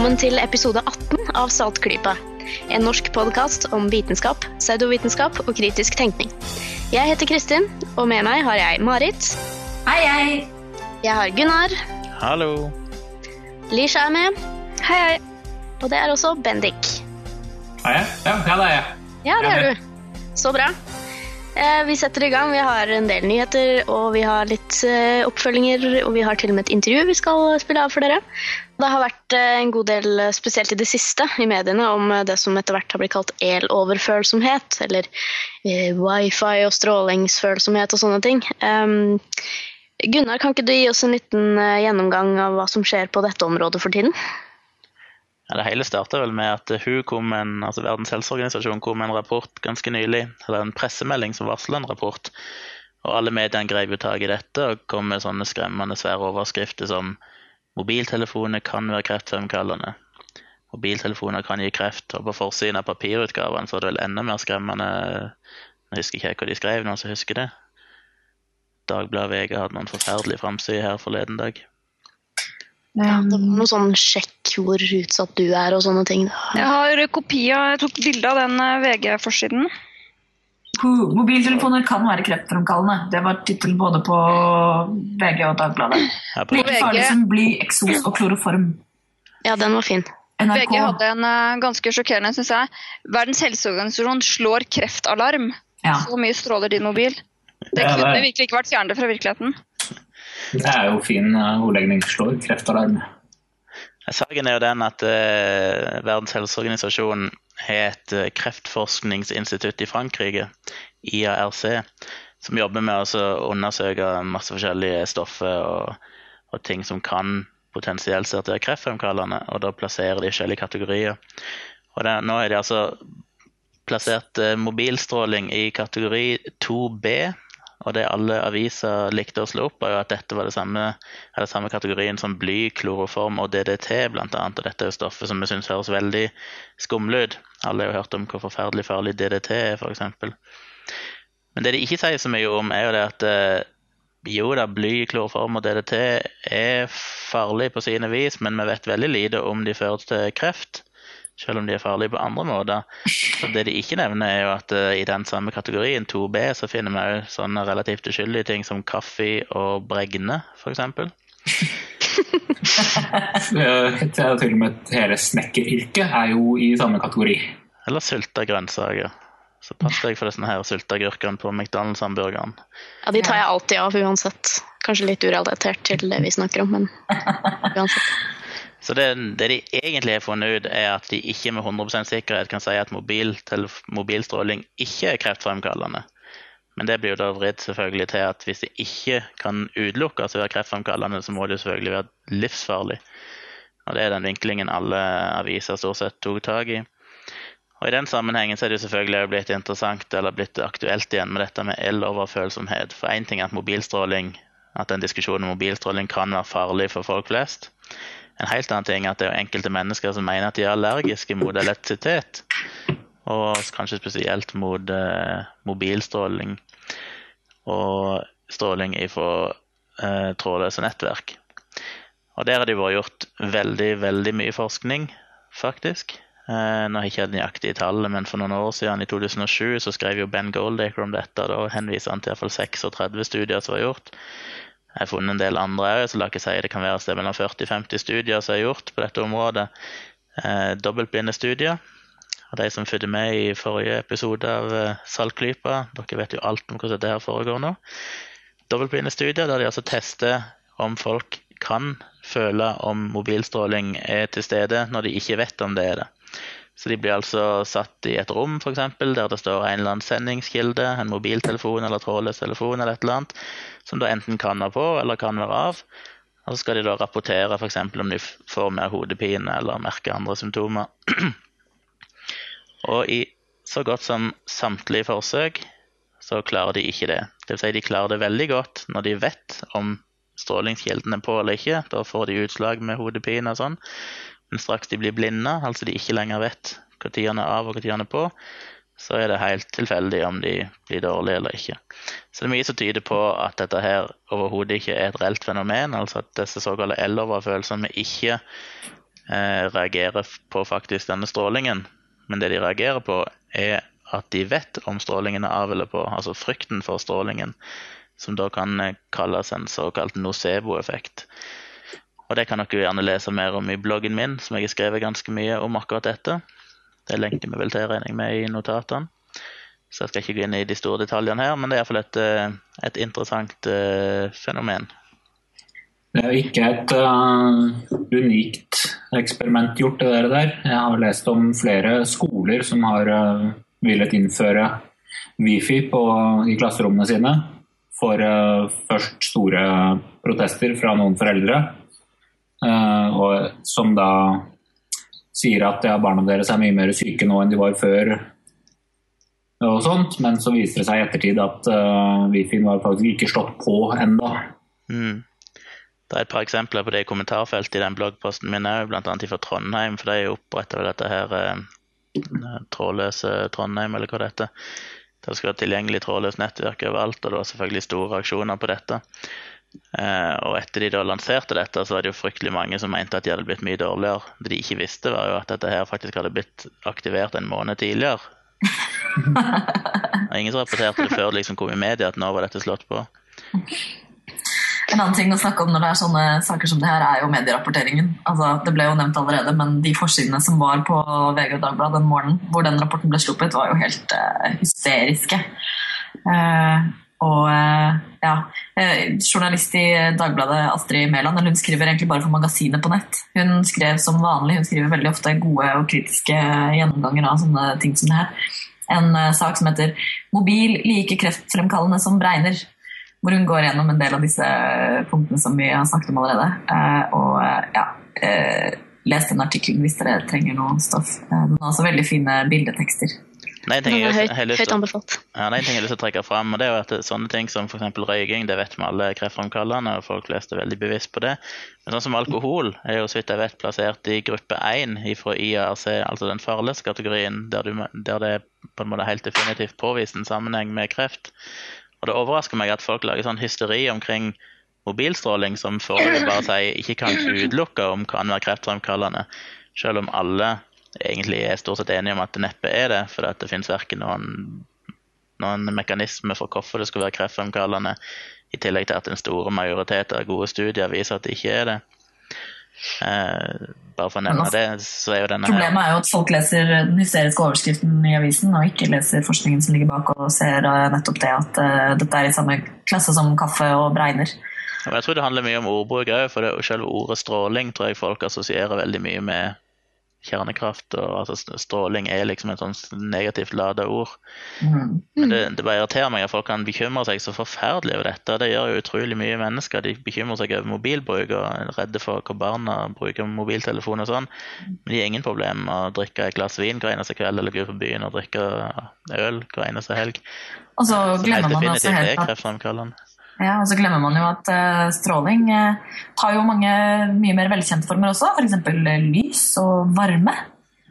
velkommen til episode 18 av Saltklypa. En norsk podkast om vitenskap, pseudovitenskap og kritisk tenkning. Jeg heter Kristin, og med meg har jeg Marit. Hei, hei. Jeg har Gunnar. Hallo. Lisha er med. Hei, hei. Og det er også Bendik. Har jeg? Ja, ja, det er jeg. Ja, det er er du. Så bra. Eh, Vi setter i gang. Vi har en del nyheter, og vi har litt eh, oppfølginger, og vi har til og med et intervju vi skal spille av for dere. Det har vært eh, en god del, eh, spesielt i det siste, i mediene om eh, det som etter hvert har blitt kalt eloverfølsomhet, eller eh, wifi og strålingsfølsomhet og sånne ting. Um, Gunnar, kan ikke du gi oss en liten gjennomgang av hva som skjer på dette området for tiden? Ja, det hele starta vel med at WHO kom en, altså Verdens helseorganisasjon kom med en rapport ganske nylig, eller en pressemelding som varsla en rapport. Og alle mediene grev jo tak i dette og kom med sånne skremmende svære overskrifter som mobiltelefoner kan være kreftfremkallende. Mobiltelefoner kan gi kreft. Og på forsiden av papirutgaven så er det vel enda mer skremmende Jeg husker ikke hva de skrev, noen som husker det? Dagbladet VG hadde noen forferdelige framsider her forleden dag. Ja, det var noe sånn sjekk hvor utsatt du er og sånne ting. Jeg har kopi av, jeg tok bilde av den eh, VG-forsiden. Mobiltelefoner kan være kreftfremkallende. Det var tittelen både på VG og Dagbladet. Like farlig som bly, eksos og kloroform. Ja, den var fin. NRK. VG hadde en uh, ganske sjokkerende, syns jeg. Verdens helseorganisasjon slår kreftalarm. Ja. Så mye stråler din mobil. Det Ja, det kunne er- virkelig ikke vært fjernet fra virkeligheten. Det er jo fin uh, ordlegning. Slår kreftalarm. Saken er jo den at uh, Verdens helseorganisasjon har et eh, kreftforskningsinstitutt i Frankrike, IARC, som jobber med å undersøke masse forskjellige stoffer og, og ting som kan potensielt sett være kreftfremkallende, og da plasserer de forskjellige kategorier. Og det, nå er de altså plassert eh, mobilstråling i kategori 2B, og det alle aviser likte å slå opp, var jo at dette var det samme, det samme kategorien som bly, kloroform og DDT, annet. Og dette er jo stoffet som vi syns høres veldig skumle ut. Alle har jo hørt om hvor forferdelig farlig DDT er, f.eks. Men det de ikke sier så mye om, er jo det at eh, jo da, bly, kloroform og DDT er farlig på sine vis, men vi vet veldig lite om de fører til kreft. Selv om de er farlige på andre måter. Så det de ikke nevner, er jo at uh, i den samme kategorien, 2B, så finner vi òg sånne relativt uskyldige ting som kaffe og bregne, f.eks. Det til og med hele snekkeryrket er jo i samme kategori. Eller sylta grønnsaker. Så pass deg for disse her sylteagurkene på McDonald's-hamburgeren. Ja, De tar jeg alltid av uansett. Kanskje litt urelatert til det vi snakker om, men uansett. Så det, det de egentlig har funnet ut, er at de ikke med 100% sikkerhet kan si at mobiltelef- mobilstråling ikke er kreftfremkallende. Men det blir jo da vridd selvfølgelig til at hvis det ikke kan utelukkes å være kreftfremkallende, så må det jo selvfølgelig være livsfarlig. Og det er den vinklingen alle aviser stort sett tok tak i. Og I den sammenhengen så er det jo selvfølgelig blitt interessant eller blitt aktuelt igjen med dette med eloverfølsomhet. For én ting er at mobilstråling, at en diskusjon om mobilstråling kan være farlig for folk flest. En helt annen ting er at det er enkelte mennesker som mener at de er allergiske mot elektrisitet. Og kanskje spesielt mot eh, mobilstråling og stråling fra eh, trådløse nettverk. Og der har det vært gjort veldig, veldig mye forskning, faktisk. Eh, nå har jeg ikke hatt nøyaktige tall, men for noen år siden, i 2007, så skrev jo Ben Goldacre om dette. Da henviser han til iallfall 36 studier som var gjort. Jeg har funnet en del andre òg, så la ikke si det kan være et sted mellom 40-50 studier som er gjort på dette området. Eh, Dobbeltblinde studier. Og de som fulgte med i forrige episode av eh, Saltklypa, dere vet jo alt om hvordan dette her foregår nå. Dobbeltblinde studier der de altså tester om folk kan føle om mobilstråling er til stede når de ikke vet om det er det. Så de blir altså satt i et rom for eksempel, der det står en eller annen sendingskilde, en mobiltelefon eller trådløs telefon eller et eller annet, som da enten kan være på eller kan være av. Og så skal de da rapportere f.eks. om de får mer hodepine eller merker andre symptomer. Og i så godt som samtlige forsøk så klarer de ikke det. Vil si de klarer det veldig godt når de vet om strålingskilden er på eller ikke. Da får de utslag med hodepine og sånn. Men straks de blir blinde, altså de ikke lenger vet når han er av og når han er på, så er det helt tilfeldig om de blir dårlige eller ikke. Så det er mye som tyder på at dette her overhodet ikke er et reelt fenomen, altså at disse såkalte eloverfølelsene ikke eh, reagerer på faktisk denne strålingen. Men det de reagerer på, er at de vet om strålingen er av eller på, altså frykten for strålingen, som da kan eh, kalles en såkalt nocebo-effekt. Og det kan dere gjerne lese mer om i bloggen min, som jeg har skrevet ganske mye om akkurat dette. Det lenker vi vel til, regner jeg med, i notatene. Så jeg skal ikke gå inn i de store detaljene her, men det er iallfall et, eh, et interessant uh, fenomen. Det er jo ikke et uh, unikt eksperiment gjort, det der. Jeg har lest om flere skoler som har uh, villet innføre wifi på, i klasserommene sine. For uh, først store protester fra noen foreldre, og som da sier at ja, barna deres er mye mer syke nå enn de var før. Og sånt, men så viser det seg i ettertid at uh, wifi var faktisk ikke slått på enda. Mm. Det er et par eksempler på det i kommentarfeltet i den bloggposten min òg, bl.a. fra Trondheim. For de oppretta vel dette her eh, trådløse Trondheim, eller hva det heter. Det skal være tilgjengelig trådløst nettverk overalt, og det var selvfølgelig store reaksjoner på dette. Eh, og etter de da lanserte dette, så var det jo fryktelig mange som mente at de hadde blitt mye dårligere. Det de ikke visste, var jo at dette her faktisk hadde blitt aktivert en måned tidligere. Og ingen som rapporterte det før det liksom kom i media at nå var dette slått på. En annen ting å snakke om når det er sånne saker som det her, er jo medierapporteringen. Altså, det ble jo nevnt allerede, men de forsidene som var på VG og Dagbladet den morgenen hvor den rapporten ble sluppet, var jo helt uh, hysteriske. Eh, og eh, ja, eh, journalist i Dagbladet, Astrid Mæland, hun skriver egentlig bare for magasinet på nett. Hun skrev som vanlig, hun skriver veldig ofte gode og kritiske gjennomganger av sånne ting som det her. En eh, sak som heter 'Mobil like kreftfremkallende som bregner' hvor hun går gjennom en del av disse punktene som vi har snakket om allerede. Eh, og eh, ja, eh, les den artikkelen hvis dere trenger noe stoff. Eh, Den har også veldig fine bildetekster. Nei, en ting jeg høyt, lyst høyt anbefalt. Ja, er en ting jeg har lyst til å trekke fram, og det er jo at sånne ting som f.eks. røyking, det vet vi alle er kreftfremkallende, og folk flest er veldig bevisst på det. Men sånn som alkohol er jo så vidt jeg vet plassert i gruppe 1 fra IARC, altså den farligste kategorien, der, du, der det på en måte helt definitivt påvist en sammenheng med kreft. Og det overrasker meg at folk lager sånn hysteri omkring mobilstråling som foreløpig bare sier ikke kan utelukke om kan være kreftfremkallende, selv om alle egentlig er stort sett enige om at det neppe er det, for at det finnes verken noen, noen mekanisme for hvorfor det skulle være kreftfremkallende, i tillegg til at en store majoritet av gode studier viser at det ikke er det. Eh, bare for å nevne det, så er jo denne her Problemet er jo at folk leser den hysteriske overskriften i avisen, og ikke leser forskningen som ligger bak, og ser eh, nettopp det at uh, dette er i samme klasse som kaffe og bregner. Jeg tror det handler mye om ordbruk òg, for det, selv ordet stråling tror jeg folk assosierer veldig mye med kjernekraft. og altså Stråling er liksom et sånn negativt lada ord. Mm. Men det, det bare irriterer meg at folk kan bekymre seg så forferdelig over dette. Det gjør jo utrolig mye mennesker. De bekymrer seg over mobilbruk og er redde for hva barna bruker mobiltelefon og sånn. Men de har ingen problem med å drikke et glass vin hver eneste kveld eller gå på byen og drikke øl hver eneste helg. Og så glemmer man altså helt at. Ja, og så glemmer man jo at uh, stråling uh, har jo mange mye mer velkjente former også, f.eks. lys og varme.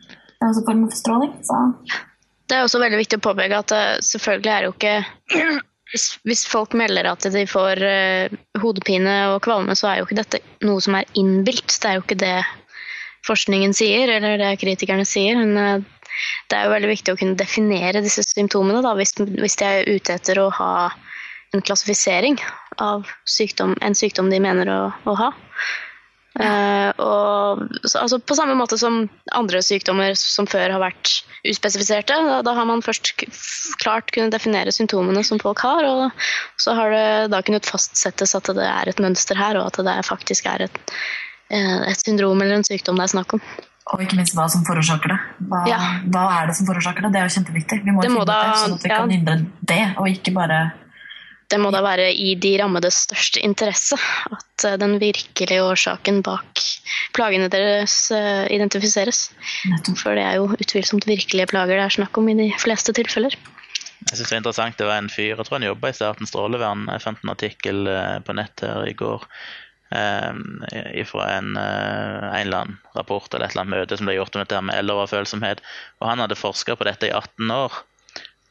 Det er også former for stråling. Så. Det er også veldig viktig å påpeke at uh, selvfølgelig er jo ikke hvis, folk melder at de får eh, hodepine og kvalme, så er jo ikke dette noe som er innbilt. Det er jo ikke det forskningen sier, eller det kritikerne sier. Men eh, det er jo veldig viktig å kunne definere disse symptomene da, hvis de er ute etter å ha en klassifisering av sykdom, en sykdom de mener å, å ha. Uh, og, så, altså på samme måte som andre sykdommer som før har vært uspesifiserte. Da, da har man først klart kunnet definere symptomene som folk har, og så har det da kunnet fastsettes at det er et mønster her, og at det faktisk er et, eh, et syndrom eller en sykdom det er snakk om. Og ikke minst hva som forårsaker det. Hva, Ja. hva er det som forårsaker det? Det er jo kjempeviktig. Vi må, Det må finne ut da- det, sånn at vi ja. kan hindre det, og ikke bare Det må da være i de rammedes største interesse at eh, den virkelige årsaken bak plagene deres eh, identifiseres. For det er jo utvilsomt virkelige plager det er snakk om i de fleste tilfeller. Jeg synes Det er interessant, det var en fyr, jeg tror han jobba i Statens strålevern. Jeg fant en artikkel eh, på nett her i går eh, fra en, en eller annen rapport eller et eller annet møte som ble gjort om dette her med eloverfølsomhet. Og han hadde forska på dette i 18 år.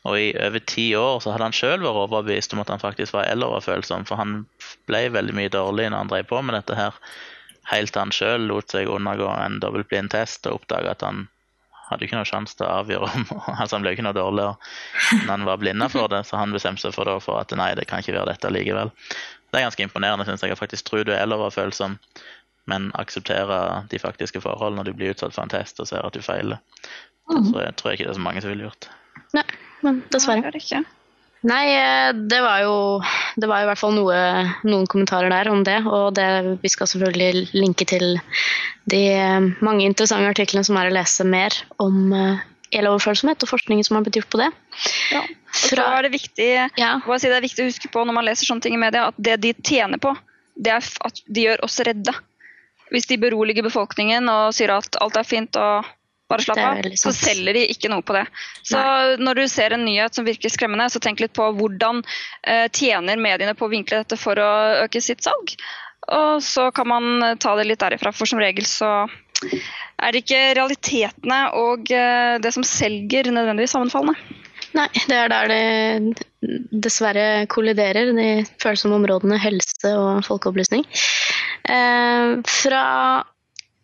Og i over ti år så hadde han sjøl vært overbevist om at han faktisk var eloverfølsom, for han ble veldig mye dårlig når han drev på med dette her. helt til han sjøl lot seg undergå en dobbeltblind test og oppdaga at han hadde ikke noe sjanse til å avgjøre om altså Han ble ikke noe dårligere når han var blinda for det, så han bestemte seg for, det, for at nei, det kan ikke være dette likevel. Det er ganske imponerende, syns jeg. Jeg faktisk tror du er følsom, men aksepterer de faktiske forhold når du blir utsatt for en test og ser at du feiler. Det tror jeg, tror ikke det er så mange som ville gjort. Nei, men dessverre. det er det ikke. Nei, eh, det var jo Det var i hvert fall noe, noen kommentarer der om det. Og det, vi skal selvfølgelig linke til de eh, mange interessante artiklene som er å lese mer om eh, eloverfølsomhet og forskningen som har blitt gjort på det. Ja. Og så er det viktig, Ja. si det er viktig å huske på når man leser sånne ting i media, at det de tjener på, det er at de gjør oss redde. Hvis de beroliger befolkningen og sier at alt er fint og bare slapp av, så selger de ikke noe på det. Så når du ser en nyhet som virker skremmende, så tenk litt på hvordan eh, tjener mediene på å vinkle dette for å øke sitt salg. Og så kan man eh, ta det litt derifra, for som regel så er det ikke realitetene og eh, det som selger nødvendigvis sammenfallende. Nei, det er der det dessverre kolliderer, de følsomme områdene helse og folkeopplysning. Eh, fra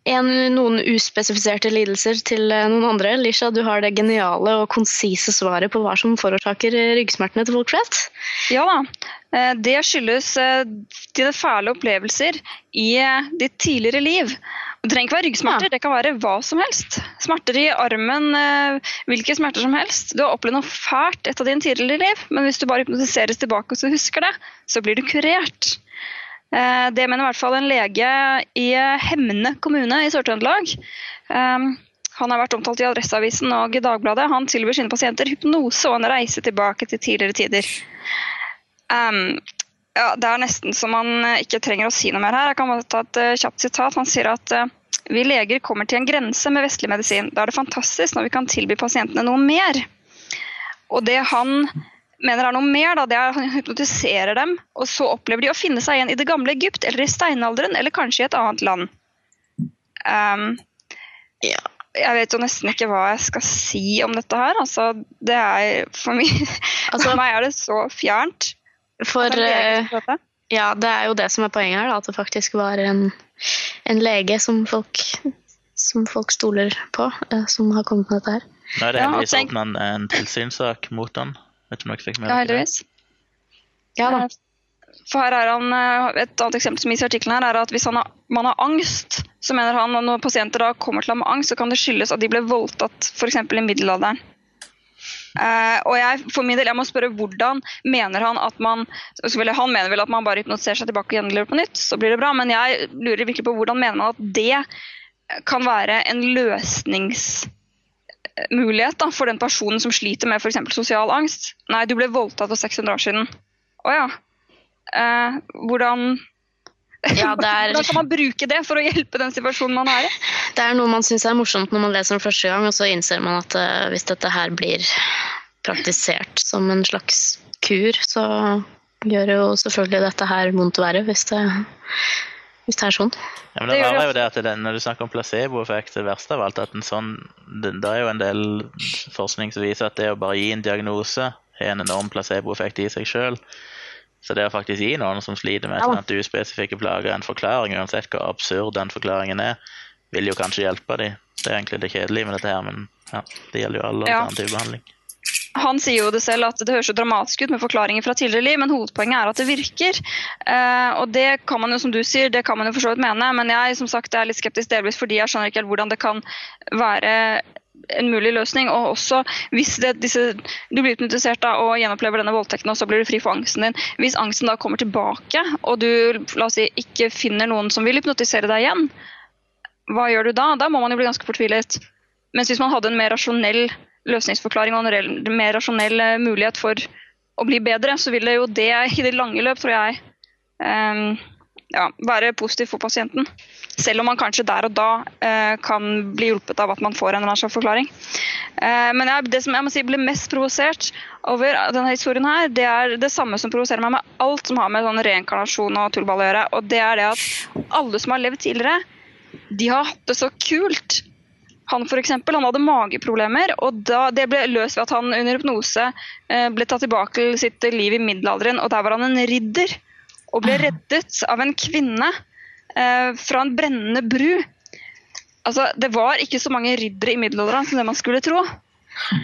en, noen uspesifiserte lidelser til eh, noen andre. Lisha, du har det geniale og konsise svaret på hva som forårsaker eh, ryggsmertene til folk flest. Ja da. Eh, Det skyldes dine fæle opplevelser i ditt tidligere liv. Det trenger ikke være ryggsmerter, Ja. det kan være hva som helst. Smerter i armen, hvilke smerter som helst. Du har opplevd noe fælt et av dine tidligere liv, men hvis du bare hypnotiseres tilbake og så husker det, så blir du kurert. Eh, Det mener i hvert fall en lege i Hemne kommune i Sør-Trøndelag. Eh, Han har vært omtalt i Adresseavisen og i Dagbladet. Han tilbyr sine pasienter hypnose og en reise tilbake til tidligere tider. Um, ja, det er nesten så man ikke trenger å si noe mer her. Jeg kan bare ta et kjapt sitat. Han sier at vi leger kommer til en grense med vestlig medisin. Da er det fantastisk når vi kan tilby pasientene noe mer. Og det han mener er noe mer, da, det er at han hypnotiserer dem, og så opplever de å finne seg igjen i det gamle Egypt eller i steinalderen eller kanskje i et annet land. Um, Ja. jeg vet jo nesten ikke hva jeg skal si om dette her. Altså, det er for, meg, Altså- for meg er det så fjernt. For det eh, ja, det er jo det som er poenget her, da, at det faktisk var en, en lege som folk, som folk stoler på, eh, som har kommet med dette her. Nå er det Ja, heldigvis tenk- åpna en, en tilsynssak mot han. Du om dere fikk med Ja, heldigvis. Ja da. For her er han, eh, Et annet eksempel som gis i artikkelen her er at hvis har, man har angst, så mener han at når pasienter da kommer til ham med angst, så kan det skyldes at de ble voldtatt f.eks. i middelalderen. Eh, og jeg, for min del, jeg må spørre hvordan mener han at man Han mener vel at man bare hypnotiserer seg tilbake og gjengjelder på nytt, så blir det bra. Men jeg lurer virkelig på hvordan mener man at det kan være en løsningsmulighet da, for den personen som sliter med f.eks. sosial angst. Nei, du ble voldtatt for 600 år siden. Å ja. Eh, hvordan Ja, er- Hvordan kan man bruke det for å hjelpe den situasjonen man er i? Det er noe man syns er morsomt når man leser den første gang, og så innser man at uh, hvis dette her blir praktisert som en slags kur, så gjør jo selvfølgelig dette her vondt verre, hvis det, hvis det er sånn. Ja, men Det det er jo det at det, Når du snakker om placeboeffekt, det verste av alt at en sånn, det, det er jo en del forskning som viser at det å bare gi en diagnose har en enorm placeboeffekt i seg sjøl. Så det å faktisk gi noen som sliter med et Ja da. uspesifikke plager, en forklaring, uansett hvor absurd den forklaringen er, vil jo kanskje hjelpe dem. Det er egentlig det kjedelige med dette her, men ja, det gjelder jo all Ja. type behandling. Han sier jo det selv at det høres så dramatisk ut med forklaringer fra tidligere liv, men hovedpoenget er at det virker. Eh, og det kan man jo, som du sier, det kan man jo for så vidt mene, men jeg som sagt er litt skeptisk delvis fordi jeg skjønner ikke helt hvordan det kan være en mulig løsning. Og også hvis det, disse, du blir hypnotisert da, og gjenopplever denne voldtekten, og så blir du fri for angsten din. Hvis angsten da kommer tilbake, og du la oss si, ikke finner noen som vil hypnotisere deg igjen, hva gjør du da? Da må man jo bli ganske fortvilet. Mens hvis man hadde en mer rasjonell løsningsforklaring og en mer rasjonell eh, mulighet for å bli bedre, så vil det jo det i det lange løp, tror jeg, um, ja, være positivt for pasienten. Selv om man kanskje der og da uh, kan bli hjulpet av at man får en eller annen slags forklaring. Uh, men jeg, det som jeg må si ble mest provosert over denne historien her, det er det samme som provoserer meg med alt som har med sånn reinkarnasjon og tullball å gjøre. Og det er det at alle som har levd tidligere, de har hatt det så kult. Han for eksempel, han hadde mageproblemer, og da, det ble løst ved at han under hypnose eh, ble tatt tilbake til sitt liv i middelalderen, og der var han en ridder. Og ble reddet av en kvinne eh, fra en brennende bru. Altså, Det var ikke så mange riddere i middelalderen som det man skulle tro.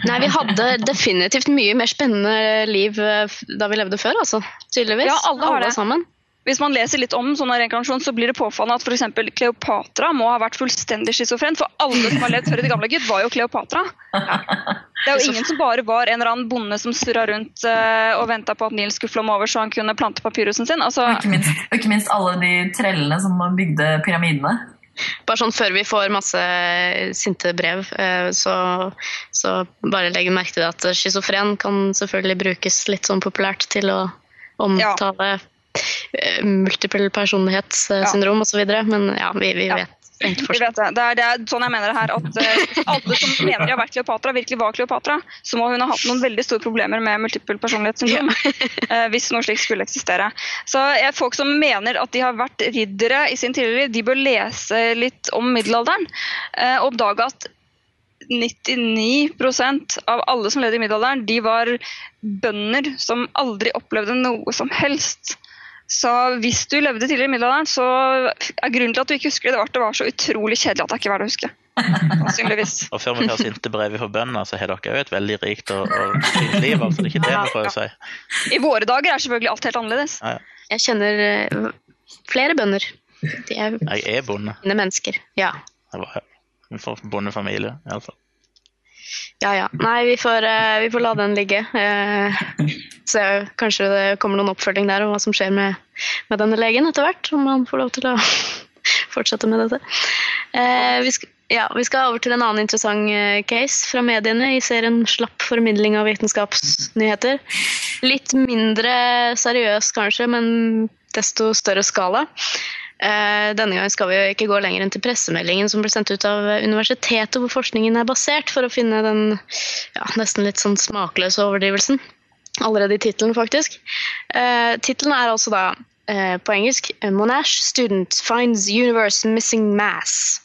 Nei, vi hadde definitivt mye mer spennende liv eh, da vi levde før, altså. Tydeligvis. Ja, alle har det. sammen. Hvis man leser litt om sånne reinkarnasjon, så blir det påfallende at f.eks. Kleopatra må ha vært fullstendig schizofren, for alle som har levd før i det gamle Egypt, var jo Kleopatra. Det er jo ingen som bare var en eller annen bonde som surra rundt eh, og venta på at Nils skulle flomme over så han kunne plante papyrusen sin. Altså, Og ikke minst, og ikke minst alle de trellene som bygde pyramidene. Bare sånn før vi får masse sinte brev, eh, så, så bare legg merke til at schizofren kan selvfølgelig brukes litt sånn populært til å omtale eh, multiple personlighetssyndrom osv. Men ja, vi, vi Ja. vet egentlig vi vet det. Det er, det er sånn jeg mener det her, at eh, alle som mener de har vært Kleopatra, virkelig var Kleopatra, så må hun ha hatt noen veldig store problemer med multiple personlighetssyndrom. eh, hvis noe slikt skulle eksistere. Så eh, Folk som mener at de har vært riddere i sin tidligere de bør lese litt om middelalderen. eh, og oppdage at 99% av alle som levde i middelalderen, de var bønder som aldri opplevde noe som helst. Så hvis du levde tidligere i middelalderen, så er grunnen til at du ikke husker det, det var at det var så utrolig kjedelig at det ikke er verdt å huske. Sannsynligvis. Og før vi tar sinte brev fra bøndene, så har dere jo et veldig rikt og, og fint liv. altså det er ikke det vi prøver å si. I våre dager er selvfølgelig alt helt annerledes. Jeg kjenner eh, flere bønder. De er Jeg er bonde. mennesker. Ja. Jeg var fra bondefamilie, iallfall. Ja, ja. Nei, vi får, eh, vi får la den ligge. Eh, så kanskje det kommer noen oppfølging der om hva som skjer med, med denne legen etter hvert. Om han får lov til å fortsette med dette. Eh, vi, skal, ja, vi skal over til en annen interessant case fra mediene i serien Slapp formidling av vitenskapsnyheter. Litt mindre seriøs kanskje, men desto større skala. Eh, Denne gangen skal vi jo ikke gå lenger enn til pressemeldingen som ble sendt ut av universitetet hvor forskningen er basert, for å finne den ja, nesten litt sånn smakløse overdrivelsen. Allerede i tittelen, faktisk. Eh, tittelen er altså da eh, på engelsk Monash student finds universe missing mass.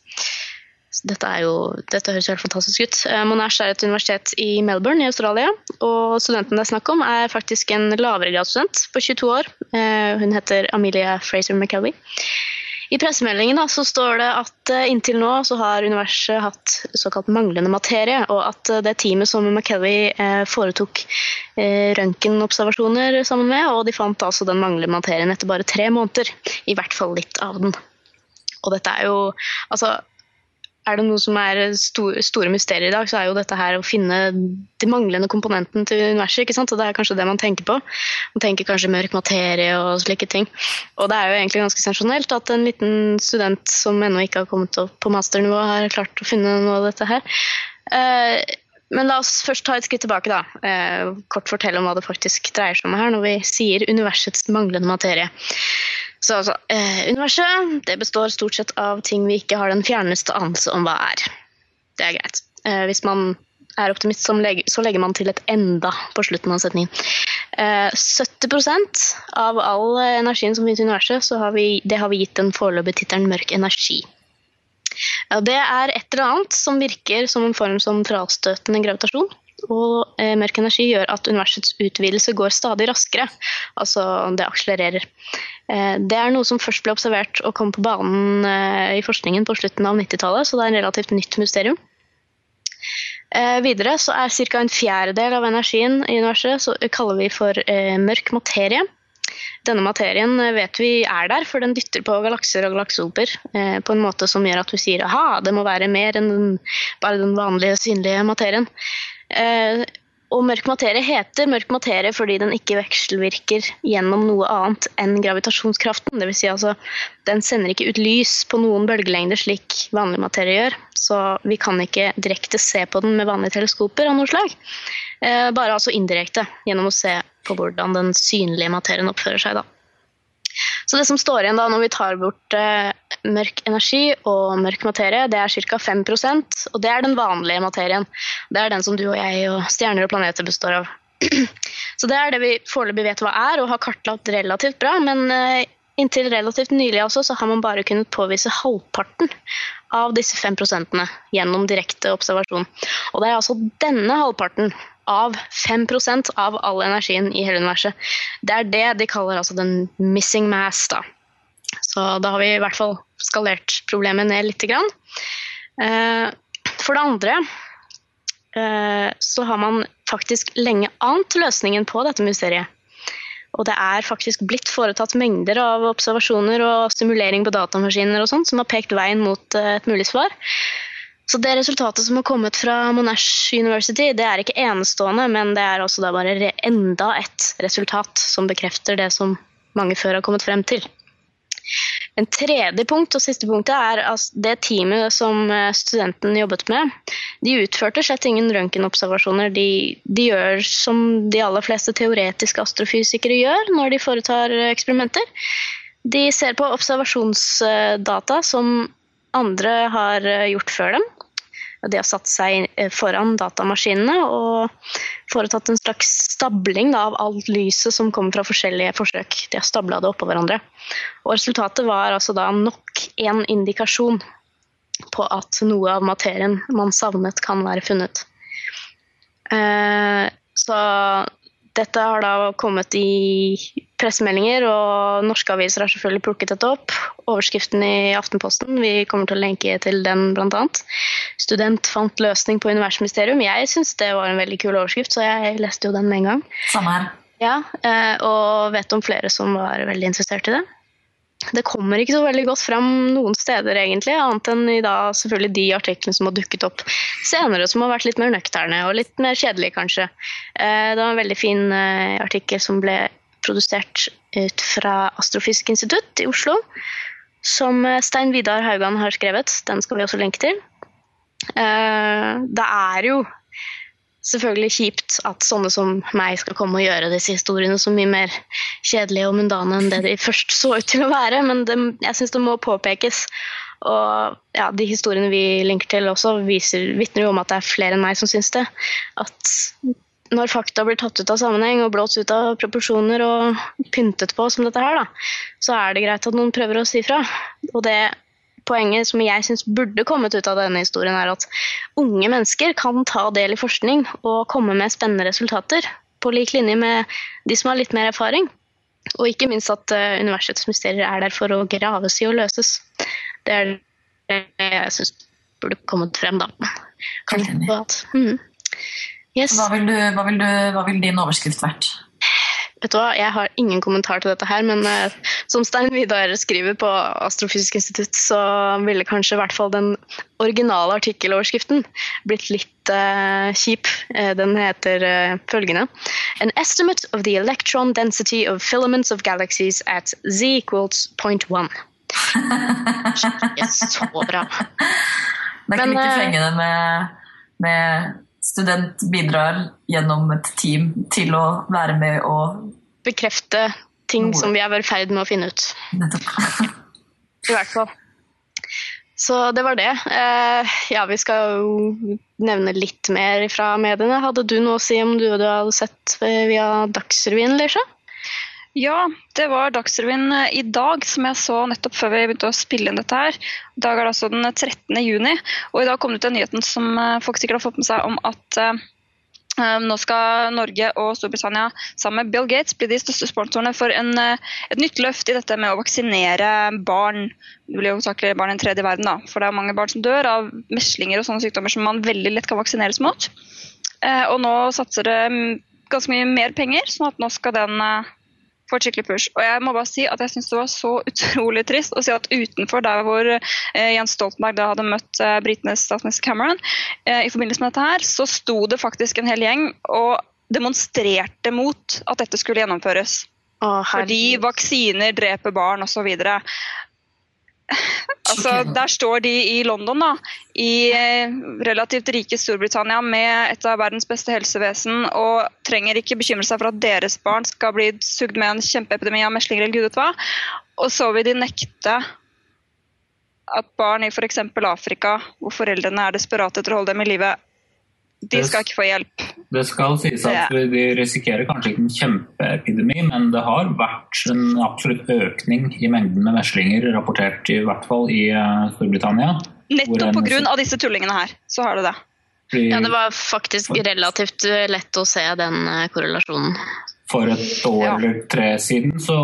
Dette, jo, dette høres helt fantastisk ut. Eh, Monash er et universitet i Melbourne i Australia. Og studenten det er snakk om, er faktisk en lavere gradsstudent på 22 år. Eh, Hun heter Amelia Fraser McKelvey. I pressemeldingen da, så står det at eh, inntil nå så har universet hatt såkalt manglende materie, og at det teamet som McKelvey foretok røntgenobservasjoner sammen med, og de fant altså den manglende materien etter bare tre måneder. I hvert fall litt av den. Og dette er jo Altså, er det noe som er store, store mysterier i dag, så er jo dette her å finne de manglende komponenten til universet. ikke sant? Og det er kanskje det man tenker på. Man tenker kanskje mørk materie og slike ting. Og det er jo egentlig ganske sensasjonelt at en liten student som ennå ikke har kommet opp på masternivå, har klart å finne noe av dette her. Eh, men la oss først ta et skritt tilbake, da. Eh, kort fortelle om hva det faktisk dreier seg om her når vi sier universets manglende materie. Så altså, eh, universet det består stort sett av ting vi ikke har den fjerneste anelse om hva er. Det er greit. Eh, hvis man er optimist, så legger man til et enda på slutten av setningen. Eh, 70% av all energien som finnes i universet, så har vi, det har vi gitt den foreløpige tittelen mørk energi. Ja, det er et eller annet som virker som en form som frastøtende gravitasjon. Og eh, mørk energi gjør at universets utvidelse går stadig raskere. Altså det akselererer. Eh, det er noe som først ble observert og kom på banen eh, i forskningen på slutten av 90-tallet, så det er en relativt nytt mysterium. Eh, videre så er ca. en fjerdedel av energien i universet så kaller vi for eh, mørk materie. Denne materien eh, vet vi er der, for den dytter på galakser og galaksehoper eh, på en måte som gjør at du sier aha, det må være mer enn bare den vanlige synlige materien. Eh, og mørk materie heter mørk materie fordi den ikke vekselvirker gjennom noe annet enn gravitasjonskraften. Vil si altså, den sender ikke ut lys på noen bølgelengder slik vanlig materie gjør. Så vi kan ikke direkte se på den med vanlige teleskoper av noe slag. Eh, bare altså indirekte gjennom å se på hvordan den synlige materien oppfører seg. da. Så det som står igjen da når vi tar bort eh, mørk energi og mørk materie, det er ca. 5% og det er den vanlige materien. Det er den som du og jeg og stjerner og planeter består av. Så det er det vi foreløpig vet hva er og har kartlagt relativt bra, men eh, inntil relativt nylig også, så har man bare kunnet påvise halvparten av disse 5% gjennom direkte observasjon. Og det er altså denne halvparten av 5% av all energien i hele universet. Det er det de kaller altså den missing mass. da. Så da har vi i hvert fall skalert problemet ned lite grann. Eh, For det andre eh, så har man faktisk lenge ant løsningen på dette mysteriet. Og det er faktisk blitt foretatt mengder av observasjoner og simulering på datamaskiner og sånt, som har pekt veien mot eh, et mulig svar. Så det resultatet som har kommet fra Monash University, det er ikke enestående, men det er også da bare enda et resultat som bekrefter det som mange før har kommet frem til. En tredje punkt og siste punktet er at det teamet som eh, studenten jobbet med, de utførte slett ingen røntgenobservasjoner. De, de gjør som de aller fleste teoretiske astrofysikere gjør når de foretar eh, eksperimenter. De ser på observasjonsdata som andre har eh, gjort før dem. Og De har satt seg eh, foran datamaskinene og foretatt en slags stabling da, av alt lyset som kommer fra forskjellige forsøk. De har stabla det oppå hverandre. Og Resultatet var altså da nok en indikasjon på at noe av materien man savnet, kan være funnet. Eh, så dette har da kommet i pressemeldinger, og norske aviser har selvfølgelig plukket dette opp. Overskriften i Aftenposten, vi kommer til å lenke til den bl.a. 'Student fant løsning på universmysterium'. Jeg syns det var en veldig kul overskrift, så jeg leste jo den med en gang. Samme her. Ja, eh, Og vet om flere som var veldig interessert i det. Det kommer ikke så veldig godt fram noen steder, egentlig, annet enn i da selvfølgelig de artiklene som har dukket opp senere, som har vært litt mer nøkterne og litt mer kjedelige, kanskje. Eh, Det var en veldig fin eh, artikkel som ble produsert ut fra Astrofysisk institutt i Oslo, som eh, Stein Vidar Haugan har skrevet. Den skal vi også lenke til. Det er jo selvfølgelig kjipt at sånne som meg skal komme og gjøre disse historiene så mye mer kjedelige og mundane enn det de først så ut til å være, men det, jeg syns det må påpekes. Og ja, de historiene vi linker til også, vitner jo om at det er flere enn meg som syns det. At når fakta blir tatt ut av sammenheng og blåst ut av proporsjoner og pyntet på som dette her, da, så er det greit at noen prøver å si fra. Og det poenget som jeg syns burde kommet ut av denne historien, er at unge mennesker kan ta del i forskning og komme med spennende resultater, på lik linje med de som har litt mer erfaring. Og ikke minst at eh, universets mysterier er der for å graves i og løses. Det er det jeg syns burde kommet frem, da. Kan Mhm. Yes. Hva vil, du, hva, vil du, hva vil din overskrift vært? Vet du hva, Jeg har ingen kommentar til dette her, men eh, som Stein Vidar skriver på Astrofysisk institutt, så ville kanskje i hvert fall den originale artikkeloverskriften blitt litt eh, kjip. Eh, den heter eh, følgende An estimate of the electron density of filaments of galaxies at z equals 0.1. Ikke så bra. Da kan Men, vi ikke fenge det med, med student bidrar gjennom et team til å være med og Bekrefte ting Noe. som vi er i ferd med å finne ut. I hvert fall. Så det var det. Eh, ja, vi skal jo nevne litt mer fra mediene. Hadde du noe å si om du, du hadde sett via Dagsrevyen, Lisha? Ja, det var Dagsrevyen eh, i dag som jeg så nettopp før vi begynte å spille inn dette her. I dag er det altså den 13. juni, og i dag kom det ut en nyheten som eh, folk sikkert har fått med seg om at eh, eh, nå skal Norge og Storbritannia sammen med Bill Gates bli de største sponsorene for en, eh, et nytt løft i dette med å vaksinere barn. Det blir jo hovedsakelig barn i den tredje verden, da. For det er mange barn som dør av meslinger og sånne sykdommer som man veldig lett kan vaksineres mot. Eh, og nå satser det mm, ganske mye mer penger, sånn at nå skal den eh, få et skikkelig push. Og jeg må bare si at jeg syns det var så utrolig trist å si at utenfor der hvor eh, Jens Stoltenberg da hadde møtt eh, britenes statsminister Cameron, eh, i forbindelse med dette her, så sto det faktisk en hel gjeng og demonstrerte mot at dette skulle gjennomføres. Å, Fordi vaksiner dreper barn osv. Altså, der står de i London, da, i eh, relativt rike Storbritannia med et av verdens beste helsevesen, og trenger ikke bekymre seg for at deres barn skal bli sugd med en kjempeepidemi av meslinger eller gud vet hva. Og så vil de nekte at barn i f.eks. Afrika, hvor foreldrene er desperate etter å holde dem i live, de skal ikke få hjelp. Det skal sies at de risikerer kanskje ikke en kjempeepidemi, men det har vært en absolutt økning i mengden med meslinger, rapportert i hvert fall i eh, Storbritannia. Nettopp Hvor en- pga. disse tullingene her, så har det det. Fordi Ja, det var faktisk relativt eh, lett å se den eh, korrelasjonen. For et år Ja. eller tre siden så,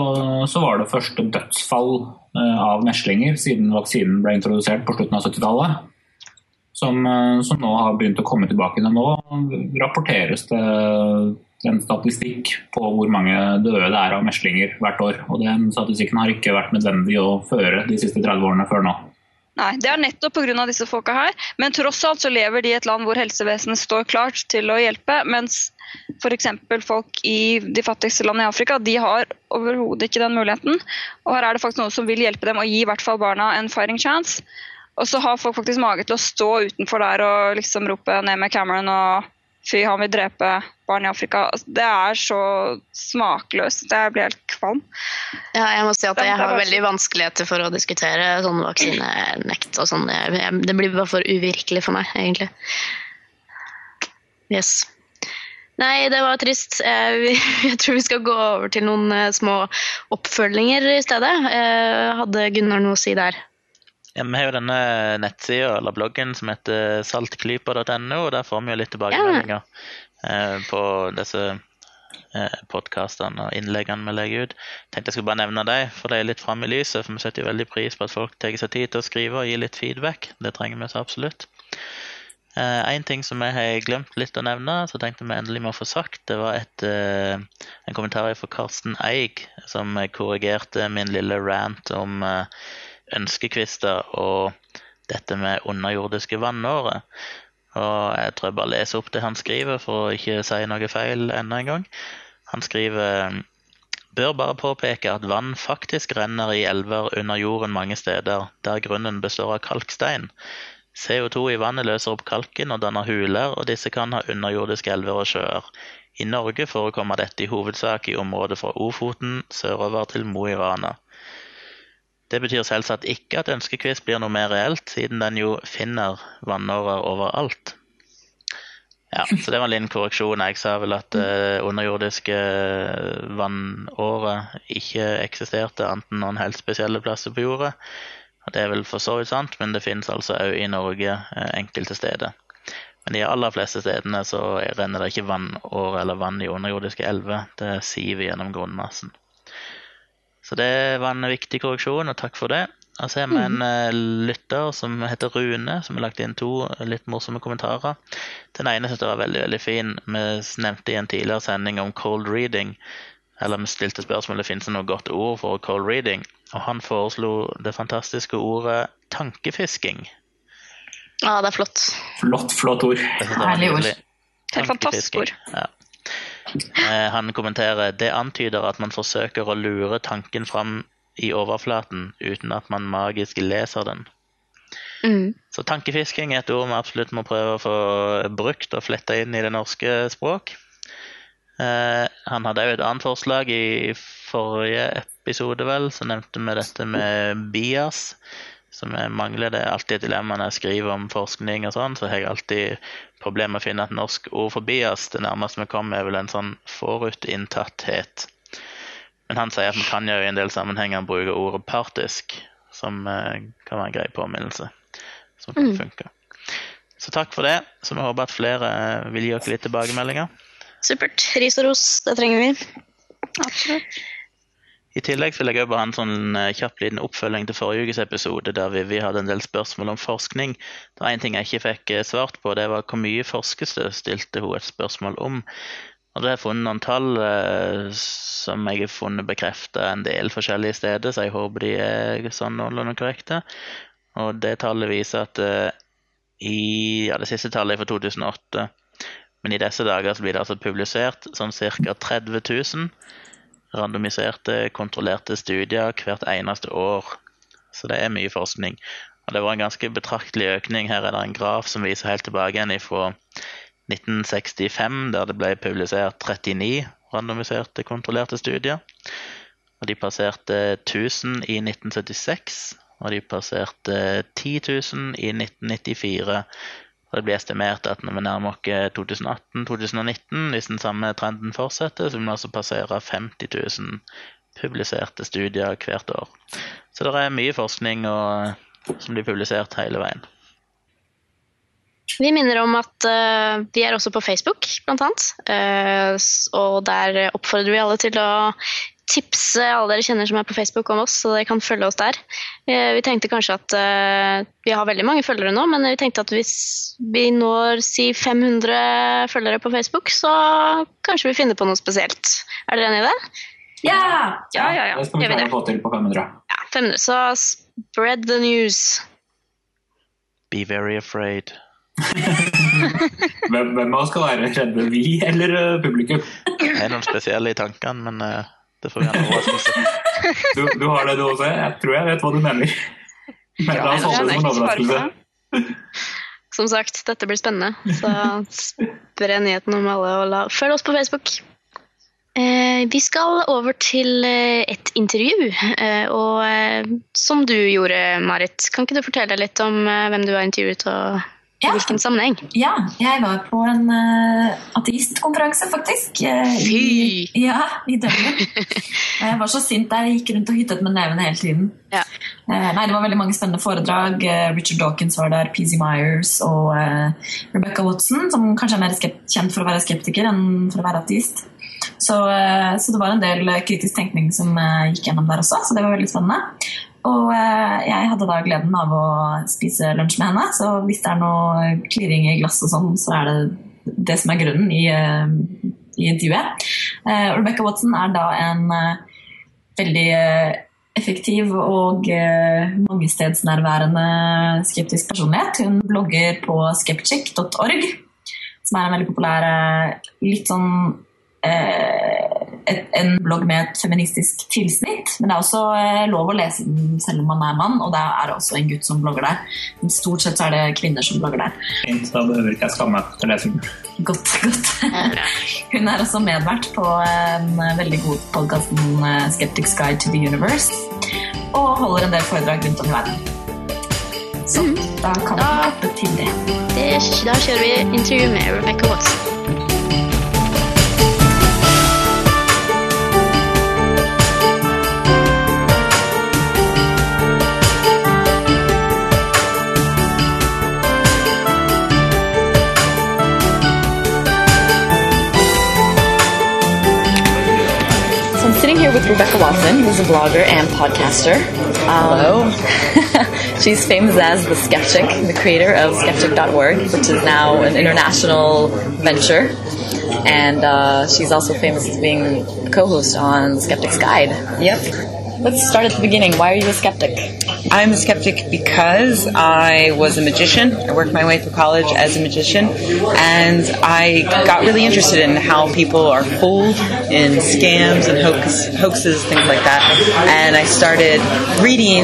så var det første dødsfall av meslinger siden vaksinen ble introdusert på slutten av 70-tallet. Som, eh, som nå har begynt å komme tilbake. Nå rapporteres det en statistikk på hvor mange døde det er av meslinger hvert år. Og den statistikken har ikke vært nødvendig å føre de siste 30 årene før nå. Nei, det er nettopp pga. disse folka her. Men tross alt så lever de i et land hvor helsevesenet står klart til å hjelpe, mens f.eks. folk i de fattigste landene i Afrika de har overhodet ikke den muligheten. Og her er det faktisk noen som vil hjelpe dem og gi i hvert fall barna en firing chance. Og så har folk faktisk mage til å stå utenfor der og liksom rope ned med Cameron og fy, han vil drepe barn i Afrika. Altså, Det er så smakløst. Det blir helt kvalm. Ja, jeg må si at jeg har veldig vanskeligheter for å diskutere sånn vaksinenekt og sånn. Jeg- jeg- Det blir bare for uvirkelig for meg, egentlig. Yes. Nei, det var trist. Jeg, jeg tror vi skal gå over til noen eh, små oppfølginger i stedet. Eh, Hadde Gunnar noe å si der? Ja, vi har jo denne nettsida eller bloggen som heter saltklypa.no, og der får vi jo litt tilbakemeldinger ja. på disse eh, podkastene og innleggene vi legger ut. Tenkte jeg skulle bare nevne dem, for de er litt framme i lyset. For vi setter jo veldig pris på at folk tar seg tid til å skrive og gi litt feedback. Det trenger vi så absolutt. Eh, en ting som jeg har glemt litt å nevne, så tenkte vi endelig må få sagt, det var et, eh, en kommentar fra Karsten Eig som korrigerte min lille rant om eh, ønskekvister og dette med underjordiske vannårer. Og jeg tror jeg bare leser opp det han skriver, for å ikke si noe feil enda en gang. Han skriver bør bare påpeke at vann faktisk renner i elver under jorden mange steder, der grunnen består av kalkstein. CO2 i vannet løser opp kalken og danner huler, og disse kan ha underjordiske elver og sjøer. I Norge forekommer dette i hovedsak i området fra Ofoten sørover til Mo i Rana. Det betyr selvsagt ikke at ønskekvist blir noe mer reelt, siden den jo finner vannårer overalt. Ja, så det var en liten korreksjon. Jeg sa vel at eh, underjordiske vannårer ikke eksisterte annet noen helt spesielle plasser på jorda. Og Det er vel for så vidt sant, men det finnes altså òg i Norge eh, enkelte steder. Men de aller fleste stedene så renner det ikke vannårer eller vann i underjordiske elver. Det siver gjennom grunnmassen. Så det var en viktig korreksjon, og takk for det. Og så har vi en eh, lytter som heter Rune, som har lagt inn to litt morsomme kommentarer. Den ene synes jeg var veldig veldig fin. Vi nevnte i en tidligere sending om cold reading. Eller vi stilte spørsmålet finnes det noe godt ord for cold reading. Og han foreslo det fantastiske ordet tankefisking. Ja, det er flott. Flott, flott ord. Herlig ord. Helt fantastisk ord. Ja. Eh, Han kommenterer det antyder at man forsøker å lure tanken fram i overflaten uten at man magisk leser den. Mm. Så tankefisking er et ord vi absolutt må prøve å få brukt og fletta inn i det norske språk. Eh, han hadde òg et annet forslag i forrige episode, vel, så nevnte vi dette med bias. Som jeg mangler. Det er alltid et dilemma når jeg skriver om forskning og sånn, så har jeg alltid problemer med å finne et norsk ord for bias. Det nærmeste vi kommer, er vel en sånn forutinntatthet. Men han sier at vi kan jo i en del sammenhenger bruke ordet partisk, som eh, kan være en grei påminnelse. Som kan Mm. funke. Så takk for det. Så vi håper at flere eh, vil gi oss litt tilbakemeldinger. Supert. Ris og ros, det trenger vi. Absolutt. I tillegg vil jeg bare ha en sånn eh, kjapp liten oppfølging til forrige ukes episode, der vi, vi hadde en del spørsmål om forskning. Det var en ting jeg ikke fikk eh, svart på, det var hvor mye forskes det, stilte hun et spørsmål om. Og da har jeg funnet noen tall eh, som jeg har funnet bekrefta en del forskjellige steder, så jeg håper de er sånn noenlunde korrekte. Og det tallet viser at i ja, det siste tallet er fra 2008, men i disse dager så blir det altså publisert sånn ca. 30 000 randomiserte, kontrollerte studier hvert eneste år. Så det er mye forskning. Og det var en ganske betraktelig økning. Her er det en graf som viser helt tilbake igjen fra 1965, der det ble publisert 39 randomiserte, kontrollerte studier. Og de passerte 1000 i 1976, og de passerte 10 000 i 1994. Og det blir estimert at når vi nærmer oss 2018-2019, hvis den samme trenden fortsetter, så vil vi altså passere 50 000 publiserte studier hvert år. Så det er mye forskning og, som blir publisert hele veien. Vi minner om at uh, vi er også på Facebook, annet. Eh, og der oppfordrer vi alle til å tipse alle dere kjenner som er på Facebook om oss, så dere kan følge oss der. Eh, vi tenkte kanskje at eh, Vi har veldig mange følgere nå, men vi tenkte at hvis vi når si 500 følgere på Facebook, så kanskje vi finner på noe spesielt. Er dere enig i det? Ja! Ja, ja, ja. Det skal vi klare å få til på 500. Ja, 500. Så spread the news. Be very afraid. Hvem, hvem av oss skal være redde? Vi eller eh, publikum? Det er noen spesielle i tankene, men det får være en overraskelse. Du, du har det du også? Jeg tror jeg vet hva du mener. Men la oss holde det som en overraskelse. Som sagt, dette blir spennende. Så spre nyheten om alle og la, følg oss på Facebook. Eh, vi skal over til eh, et intervju. Eh, og eh, som du gjorde, Marit, kan ikke du fortelle litt om eh, hvem du har intervjuet og i Ja. hvilken sammenheng? Ja, jeg var på en uh, ateistkonferanse, faktisk. eh, Fy! I, ja, i Dublin. jeg var så sint der jeg gikk rundt og hyttet med nevene hele tiden. Ja. Uh, nei, Det var veldig mange spennende foredrag. Uh, Richard Dawkins var der, PZ Myers og Rebecca Watson, som kanskje er mer kjent for å være skeptiker enn for å være ateist. Så, så det var en del kritisk tenkning som gikk gjennom der også, så det var veldig spennende. Og eh, jeg hadde da gleden av å spise lunsj med henne, så hvis det er noe klirring i glass og sånn, så er det det som er grunnen i, eh, i intervjuet. Eh, Rebecca Watson er da en veldig effektiv og mangestedsnærværende skeptisk personlighet. Hun blogger på skeptic.org, som er en veldig populær litt sånn et, en blogg med et feministisk tilsnitt. Men det er også eh, lov å lese den selv om man er mann, og det er også en gutt som blogger der. Men stort sett så er det kvinner som blogger der. Fint, da behøver ikke jeg skamme meg til å lese den. Godt, godt. Hun er også medvert på en veldig god podkast om eh, Skeptics Guide to the Universe. Og holder en del foredrag rundt om i verden. Så da kan vi hoppe til det. Det, da kjører vi intervju med Rebecca Watson. With Rebecca Watson, who's a blogger and podcaster. Hello. she's famous as the Skeptic, the creator of Skeptic.org, which is now an international venture. And uh, she's also famous as being a co-host on Skeptic's Guide. Yep. Let's start at the beginning. Why are you a skeptic? I'm a skeptic because I was a magician. I worked my way through college as a magician, and I got really interested in how people are fooled in scams and hoax, hoaxes, things like that. And I started reading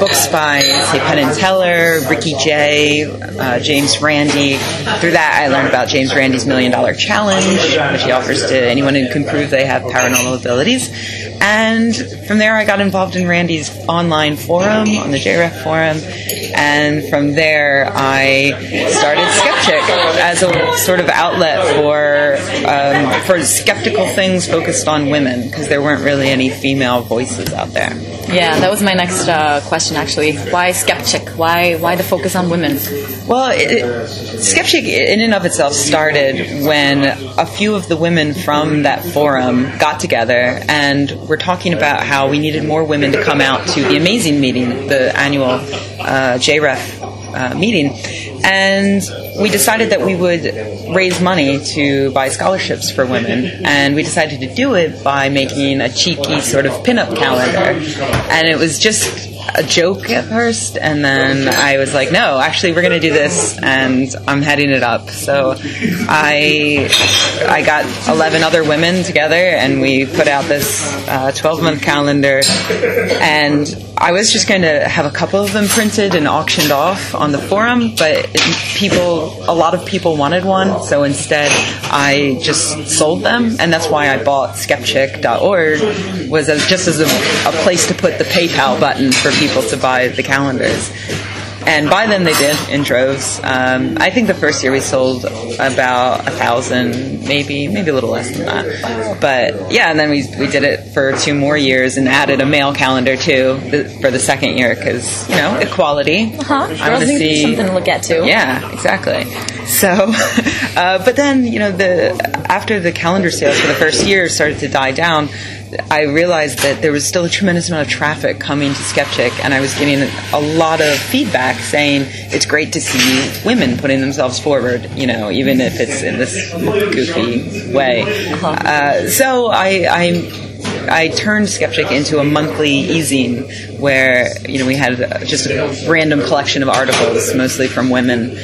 books by, say, Penn and Teller, Ricky Jay, uh, James Randi. Through that, I learned about James Randi's Million Dollar Challenge, which he offers to anyone who can prove they have paranormal abilities. And from there, I got involved in Randy's online forum, on the JREF forum. And from there, I started Skeptic as a sort of outlet for, um, for skeptical things focused on women, because there weren't really any female voices out there. Yeah, that was my next uh, question actually. Why skeptic? Why why the focus on women? Well, it, it, Skeptic in and of itself started when a few of the women from that forum got together and were talking about how we needed more women to come out to the amazing meeting, the annual uh, JREF uh, meeting. And we decided that we would raise money to buy scholarships for women. And we decided to do it by making a cheeky sort of pinup calendar. And it was just a joke at first, and then I was like, no, actually, we're going to do this, and I'm heading it up. So I I got 11 other women together, and we put out this uh, 12 month calendar, and I was just going to have a couple of them printed and auctioned off on the forum, but people, a lot of people wanted one, so instead I just sold them, and that's why I bought Skeptic.org was as, just as a, a place to put the PayPal button for people to buy the calendars. And by then they did in droves. Um, I think the first year we sold about a thousand, maybe maybe a little less than that. But yeah, and then we we did it for two more years and added a mail calendar too for the second year because you know equality. Huh? I want to see something to look at too. yeah, exactly. So, uh, but then you know the after the calendar sales for the first year started to die down, I realized that there was still a tremendous amount of traffic coming to Skeptic, and I was getting a lot of feedback saying it's great to see women putting themselves forward. You know, even if it's in this goofy way. Uh, so I. I I turned Skeptic into a monthly e-zine where you know we had just a random collection of articles, mostly from women,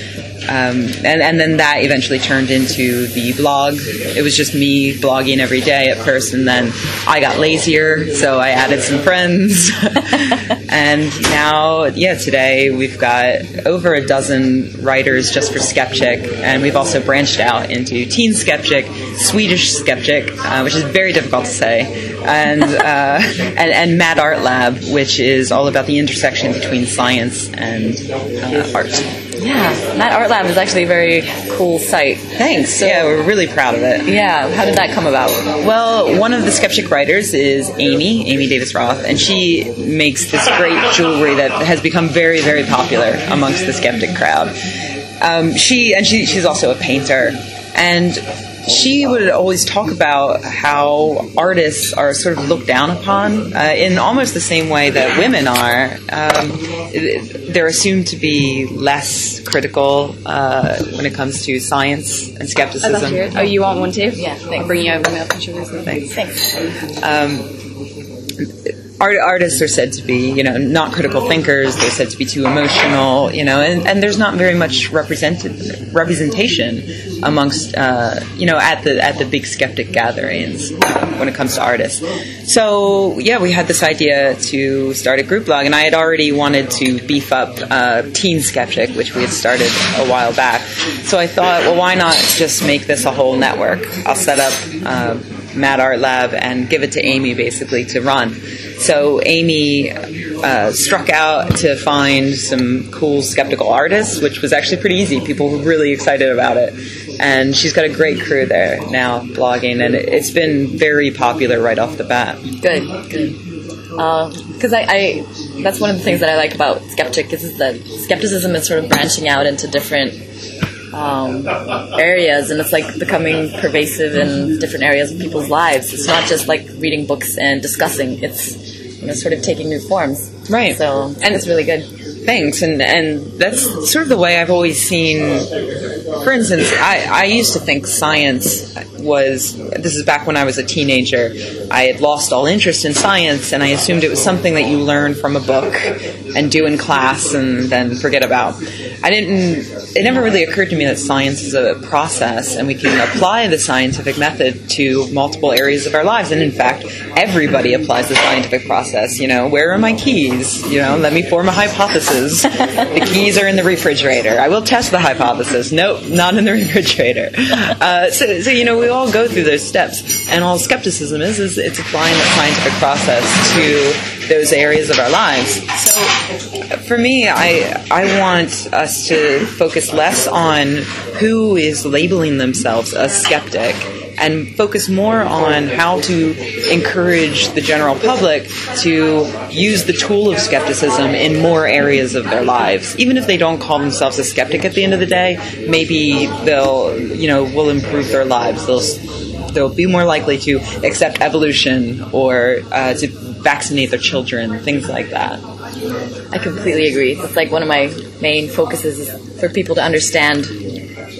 um, and and then that eventually turned into the blog. It was just me blogging every day at first, and then I got lazier, so I added some friends, and now yeah, today we've got over a dozen writers just for Skeptic, and we've also branched out into Teen Skeptic, Swedish Skeptic, uh, which is very difficult to say, and, uh, and and Mad Art Lab, which is all about the intersection between science and uh, art. Yeah, that art lab is actually a very cool site. Thanks. yeah, we're really proud of it. Yeah, how did that come about? Well, one of the skeptic writers is Amy, Amy Davis Roth, and she makes this great jewelry that has become very, very popular amongst the skeptic crowd. Um, she and she, she's also a painter, and she would always talk about how artists are sort of looked down upon uh, in almost the same way that women are. Um, they're assumed to be less critical uh, when it comes to science and skepticism. Oh, you want one too? Yeah, thanks. I'll bring you over milk and sugar. Thanks. Thanks. um, art, artists are said to be, you know, not critical thinkers. They're said to be too emotional, you know, and, and there's not very much represented representation amongst, uh, you know, at the at the big skeptic gatherings when it comes to artists. So yeah, we had this idea to start a group blog, and I had already wanted to beef up uh, Teen Skeptic, which we had started a while back. So I thought, well, why not just make this a whole network? I'll set up. Uh, Mad Art Lab and give it to Amy basically to run. So Amy uh, struck out to find some cool skeptical artists, which was actually pretty easy. People were really excited about it. And she's got a great crew there now blogging, and it's been very popular right off the bat. Good, good. Because I, I, that's one of the things that I like about Skeptic is that skepticism is sort of branching out into different um, areas, and it's like becoming pervasive in different areas of people's lives. It's not just like reading books and discussing; it's you know sort of taking new forms. Right. So, and it's really good. Thanks, and and that's sort of the way I've always seen. For instance, I, I used to think science was this is back when I was a teenager. I had lost all interest in science, and I assumed it was something that you learn from a book and do in class and then forget about. I didn't. It never really occurred to me that science is a process, and we can apply the scientific method to multiple areas of our lives. And in fact, everybody applies the scientific process. You know, where are my keys? You know, let me form a hypothesis. the keys are in the refrigerator. I will test the hypothesis. Nope, not in the refrigerator. Uh, so, so, you know, we all go through those steps, and all skepticism is is it's applying the scientific process to those areas of our lives. So, for me, I I want us to focus less on who is labeling themselves a skeptic and focus more on how to encourage the general public to use the tool of skepticism in more areas of their lives. Even if they don't call themselves a skeptic at the end of the day, maybe they'll, you know, will improve their lives. They'll they'll be more likely to accept evolution or uh, to vaccinate their children, things like that. I completely agree. It's like one of my main focuses is for people to understand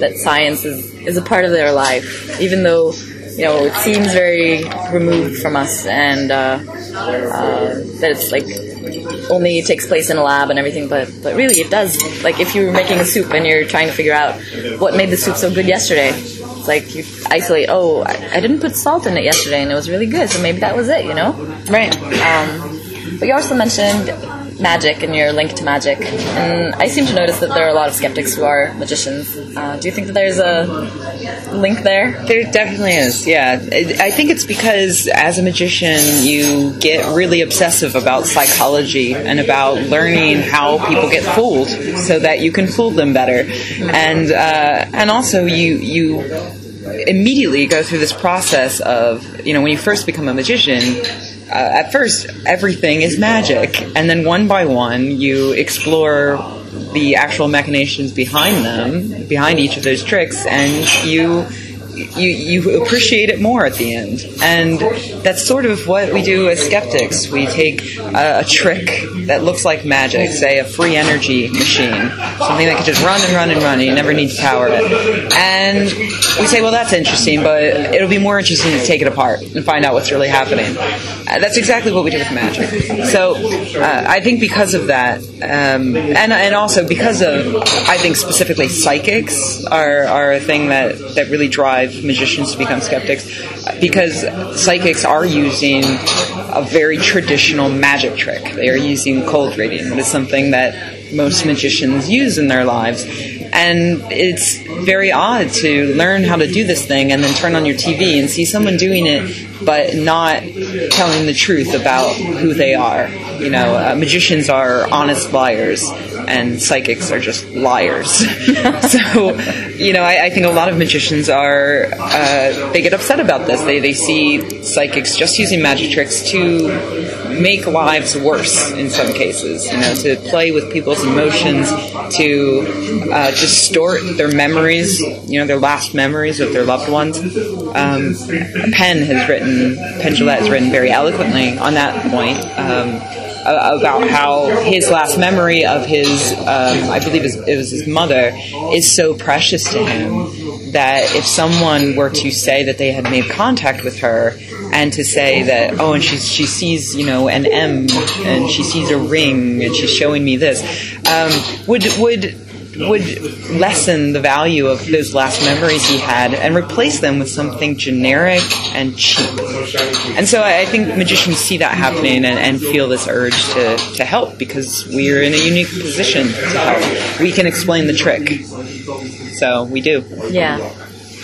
that science is, is a part of their life, even though you know it seems very removed from us, and uh, uh, that it's like only takes place in a lab and everything. But but really, it does. Like if you're making a soup and you're trying to figure out what made the soup so good yesterday, it's like you isolate. Oh, I, I didn't put salt in it yesterday, and it was really good. So maybe that was it. You know, Right. um, but you also mentioned magic and your link to magic. And I seem to notice that there are a lot of skeptics who are magicians. Uh, do you think that there's a link there? There definitely is, yeah. I think it's because as a magician, you get really obsessive about psychology and about learning how people get fooled so that you can fool them better. And, uh, and also you, you immediately go through this process of, you know, when you first become a magician, uh, at first everything is magic, and then one by one you explore the actual machinations behind them, behind each of those tricks, and you you you appreciate it more at the end. And that's sort of what we do as skeptics. We take a, a trick that looks like magic, say a free energy machine, something that can just run and run and run, and you never need to power it. And we say, well, that's interesting, but it'll be more interesting to take it apart and find out what's really happening. Uh, that's exactly what we do with magic. So uh, I think because of that, um, and and also because of I think specifically psychics are are a thing that that really drive magicians to become skeptics because psychics are using a very traditional magic trick. They are using cold reading, which is something that most magicians use in their lives. And it's very odd to learn how to do this thing and then turn on your TV and see someone doing it but not telling the truth about who they are. You know, uh, magicians are honest liars, and psychics are just liars. so, you know, I, I, think a lot of magicians are uh, they get upset about this. They they see psychics just using magic tricks to make lives worse in some cases. You know, to play with people's emotions, to uh, distort their memories. You know, their last memories of their loved ones. Um, Penn has written, Penn Jillette has written very eloquently on that point. Um, about how his last memory of his, um, I believe it was his mother, is so precious to him that if someone were to say that they had made contact with her and to say that oh and she she sees you know an M and she sees a ring and she's showing me this um, would would would lessen the value of those last memories he had and replace them with something generic and cheap. And so I think magicians see that happening and, and feel this urge to, to help because we're in a unique position to help. We can explain the trick. So we do. Yeah,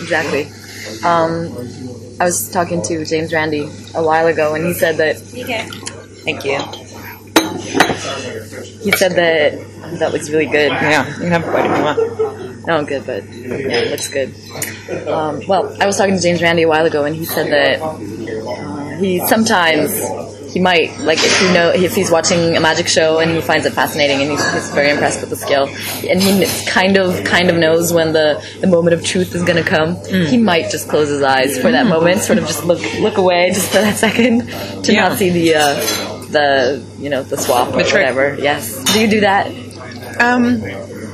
exactly. Um, I was talking to James Randi a while ago and he said that. Thank you. He said that that looks really good. Yeah, you can have a bite if you want. No, good, but yeah, it looks good. Um, well, I was talking to James Randi a while ago, and he said that uh, he sometimes he might like if you know if he's watching a magic show and he finds it fascinating and he's, he's very impressed with the skill and he kind of kind of knows when the, the moment of truth is going to come mm. he might just close his eyes for that mm. moment sort of just look look away just for that second to yeah. not see the uh, the you know the swap or whatever yes do you do that um,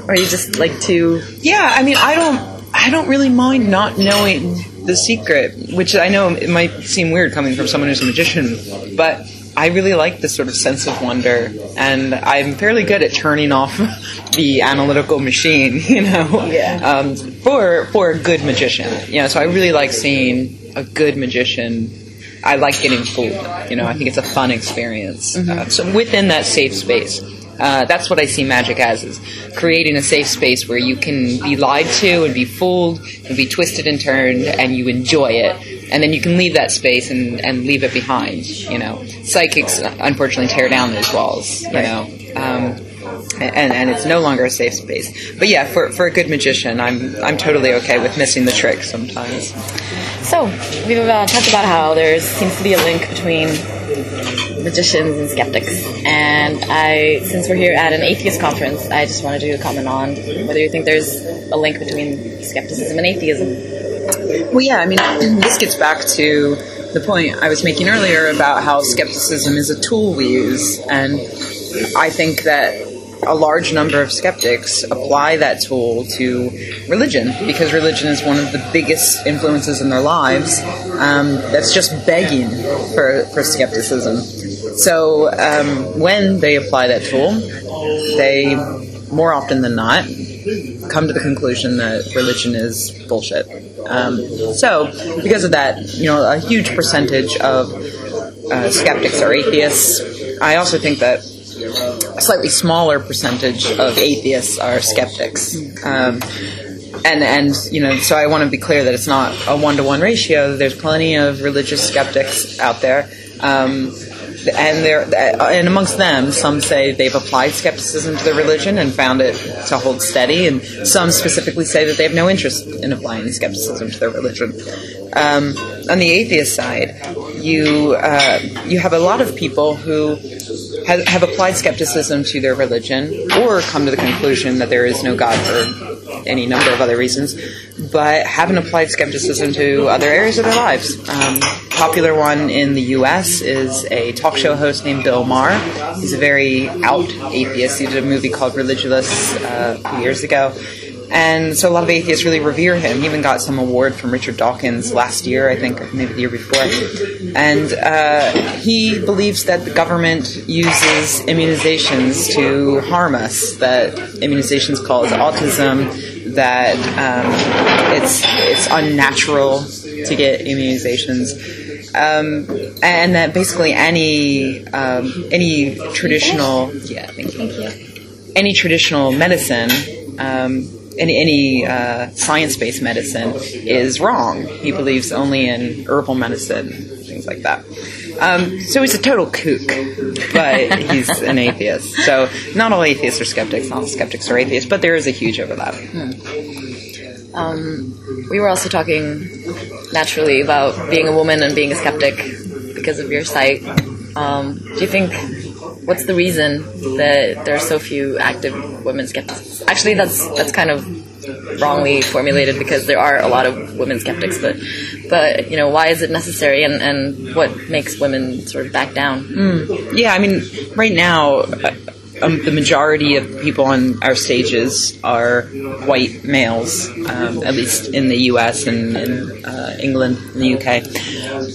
or you just like to? Yeah, I mean, I don't, I don't really mind not knowing the secret, which I know it might seem weird coming from someone who's a magician, but I really like this sort of sense of wonder, and I'm fairly good at turning off the analytical machine, you know, yeah. um, for for a good magician. You know, so I really like seeing a good magician. I like getting fooled. You know, I think it's a fun experience. Mm-hmm. Uh, so within that safe space. Uh, that's what I see magic as: is creating a safe space where you can be lied to and be fooled and be twisted and turned, and you enjoy it. And then you can leave that space and, and leave it behind. You know, psychics unfortunately tear down those walls. You know. Um, and, and it's no longer a safe space. But yeah, for, for a good magician, I'm I'm totally okay with missing the trick sometimes. So we've uh, talked about how there seems to be a link between magicians and skeptics. And I, since we're here at an atheist conference, I just wanted to comment on whether you think there's a link between skepticism and atheism. Well, yeah, I mean, this gets back to the point I was making earlier about how skepticism is a tool we use. And I think that a large number of skeptics apply that tool to religion because religion is one of the biggest influences in their lives um, that's just begging for, for skepticism. So um, when they apply that tool, they more often than not come to the conclusion that religion is bullshit. Um, so because of that, you know, a huge percentage of uh, skeptics are atheists. I also think that slightly smaller percentage of atheists are skeptics. Um, and and you know, so I want to be clear that it's not a one to one ratio. There's plenty of religious skeptics out there. Um, and there, and amongst them, some say they've applied skepticism to their religion and found it to hold steady, and some specifically say that they have no interest in applying skepticism to their religion. Um, on the atheist side, you uh, you have a lot of people who have, have applied skepticism to their religion, or come to the conclusion that there is no God for any number of other reasons, but haven't applied skepticism to other areas of their lives. Um, popular one in the U.S. is a talk show host named Bill Maher. He's a very out atheist. He did a movie called Religulous uh, a few years ago. And so a lot of atheists really revere him. He even got some award from Richard Dawkins last year, I think, maybe the year before. And uh, he believes that the government uses immunizations to harm us, that immunizations cause autism, that um, it's, it's unnatural to get immunizations. Um, and that basically any um, any traditional yeah thank you. any traditional medicine um, any, any uh, science based medicine is wrong. He believes only in herbal medicine, things like that. Um, so he's a total kook, but he's an atheist. So not all atheists are skeptics, not all skeptics are atheists, but there is a huge overlap. Um, we were also talking naturally about being a woman and being a skeptic because of your site. Um, do you think what's the reason that there are so few active women skeptics? Actually, that's that's kind of wrongly formulated because there are a lot of women skeptics, but but you know why is it necessary and and what makes women sort of back down? Yeah, I mean, right now, uh, um, the majority of people on our stages are white males, um, at least in the U.S. and in uh, England, and the U.K.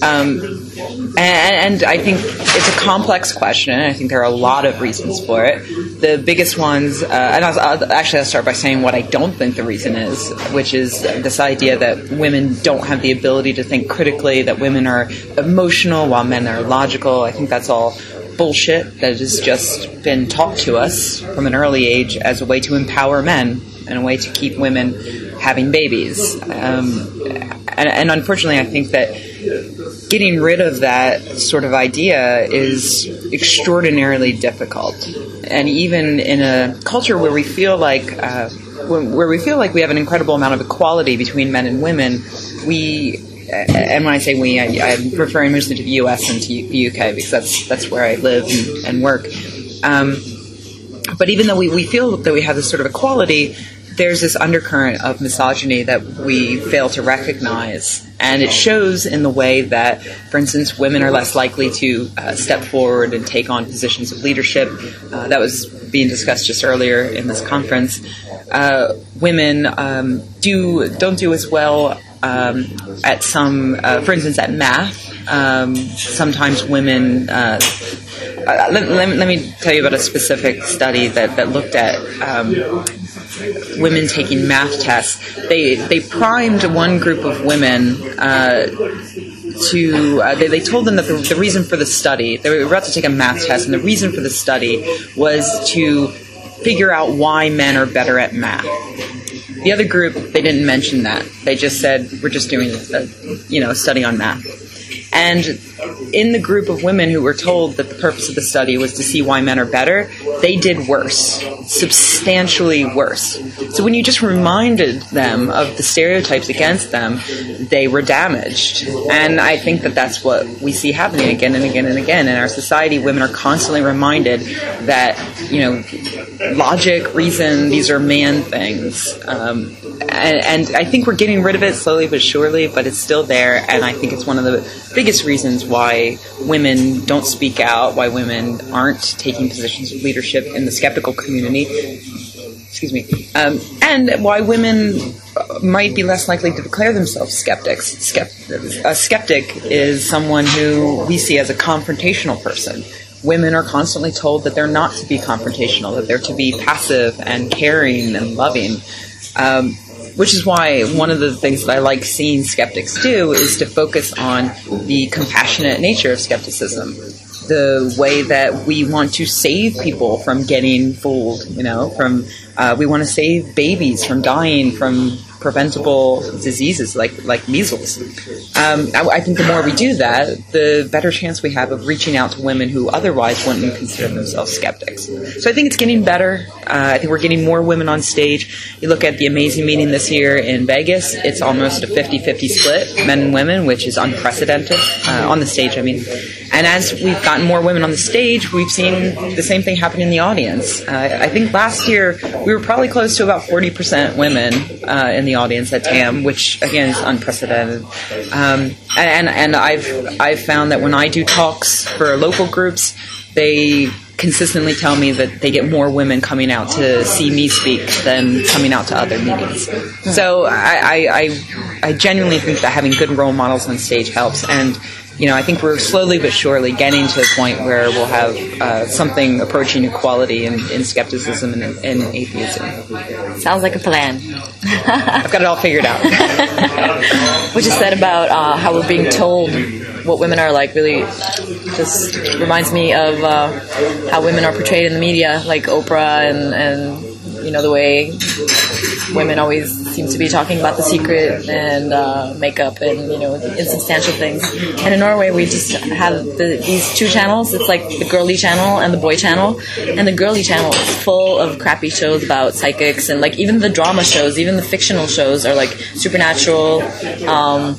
Um, and, and I think it's a complex question. I think there are a lot of reasons for it. The biggest ones, uh, and I'll, I'll, actually I'll start by saying what I don't think the reason is, which is this idea that women don't have the ability to think critically, that women are emotional while men are logical. I think that's all bullshit that has just been taught to us from an early age as a way to empower men and a way to keep women having babies. Um, and, and unfortunately, I think that getting rid of that sort of idea is extraordinarily difficult. And even in a culture where we feel like uh, where we feel like we have an incredible amount of equality between men and women, we and when I say we, I, I'm referring mostly to the U.S. and to the UK because that's that's where I live and, and work. Um, but even though we, we feel that we have this sort of equality, there's this undercurrent of misogyny that we fail to recognize. And it shows in the way that, for instance, women are less likely to uh, step forward and take on positions of leadership. Uh, that was being discussed just earlier in this conference. Uh, women um, do don't do as well um, at some, uh, for instance, at math. Um, sometimes women uh, uh, let, let, me- tell you about a specific study that, that looked at um, women taking math tests. They they primed one group of women uh, to uh, they, they told them that the, the reason for the study they were about to take a math test, and the reason for the study was to figure out why men are better at math. The other group they didn't mention that. They just said we're just doing a you know a study on math. And in the group of women who were told that the purpose of the study was to see why men are better, they did worse, substantially worse. So when you just reminded them of the stereotypes against them, they were damaged. And I think that that's what we see happening again and again and again in our society. Women are constantly reminded that, you know, logic, reason, these are man things. Um, and, and I think we're getting rid of it slowly but surely, but it's still there. And I think it's one of the biggest reasons why women don't speak out, why women aren't taking positions of leadership in the skeptical community. Excuse me. Um, and why women might be less likely to declare themselves skeptics. Skept- a skeptic is someone who we see as a confrontational person. Women are constantly told that they're not to be confrontational, that they're to be passive and caring and loving. Um, which is why one of the things that I like seeing skeptics do is to focus on the compassionate nature of skepticism. the way that we want to save people from getting fooled. You know, from uh, we want to save babies from dying from preventable diseases like like measles. Um, I, I, think the more we do that, the better chance we have of reaching out to women who otherwise wouldn't consider themselves skeptics. So I think it's getting better. Uh, I think we're getting more women on stage. You look at the amazing meeting this year in Vegas; it's almost a 50-50 split, men and women, which is unprecedented uh, on the stage. I mean, and as we've gotten more women on the stage, we've seen the same thing happen in the audience. Uh, I think last year we were probably close to about 40% women uh, in the audience at TAM, which again is unprecedented. Um, and and I've I've found that when I do talks for local groups, they consistently tell me that they get more women coming out to see me speak than coming out to other meetings. So I, I, I, I genuinely think that having good role models on stage helps. And you know, I think we're slowly but surely getting to a point where we'll have uh, something approaching equality in, in skepticism and in atheism. Sounds like a plan. I've got it all figured out. what you said about uh, how we're being told what women are like really just reminds me of uh, how women are portrayed in the media, like Oprah and, and you know the way women always seem to be talking about the secret and uh, makeup and you know insubstantial things. And in Norway, we just have the, these two channels. It's like the girly channel and the boy channel. And the girly channel is full of crappy shows about psychics and like even the drama shows, even the fictional shows are like supernatural. Um,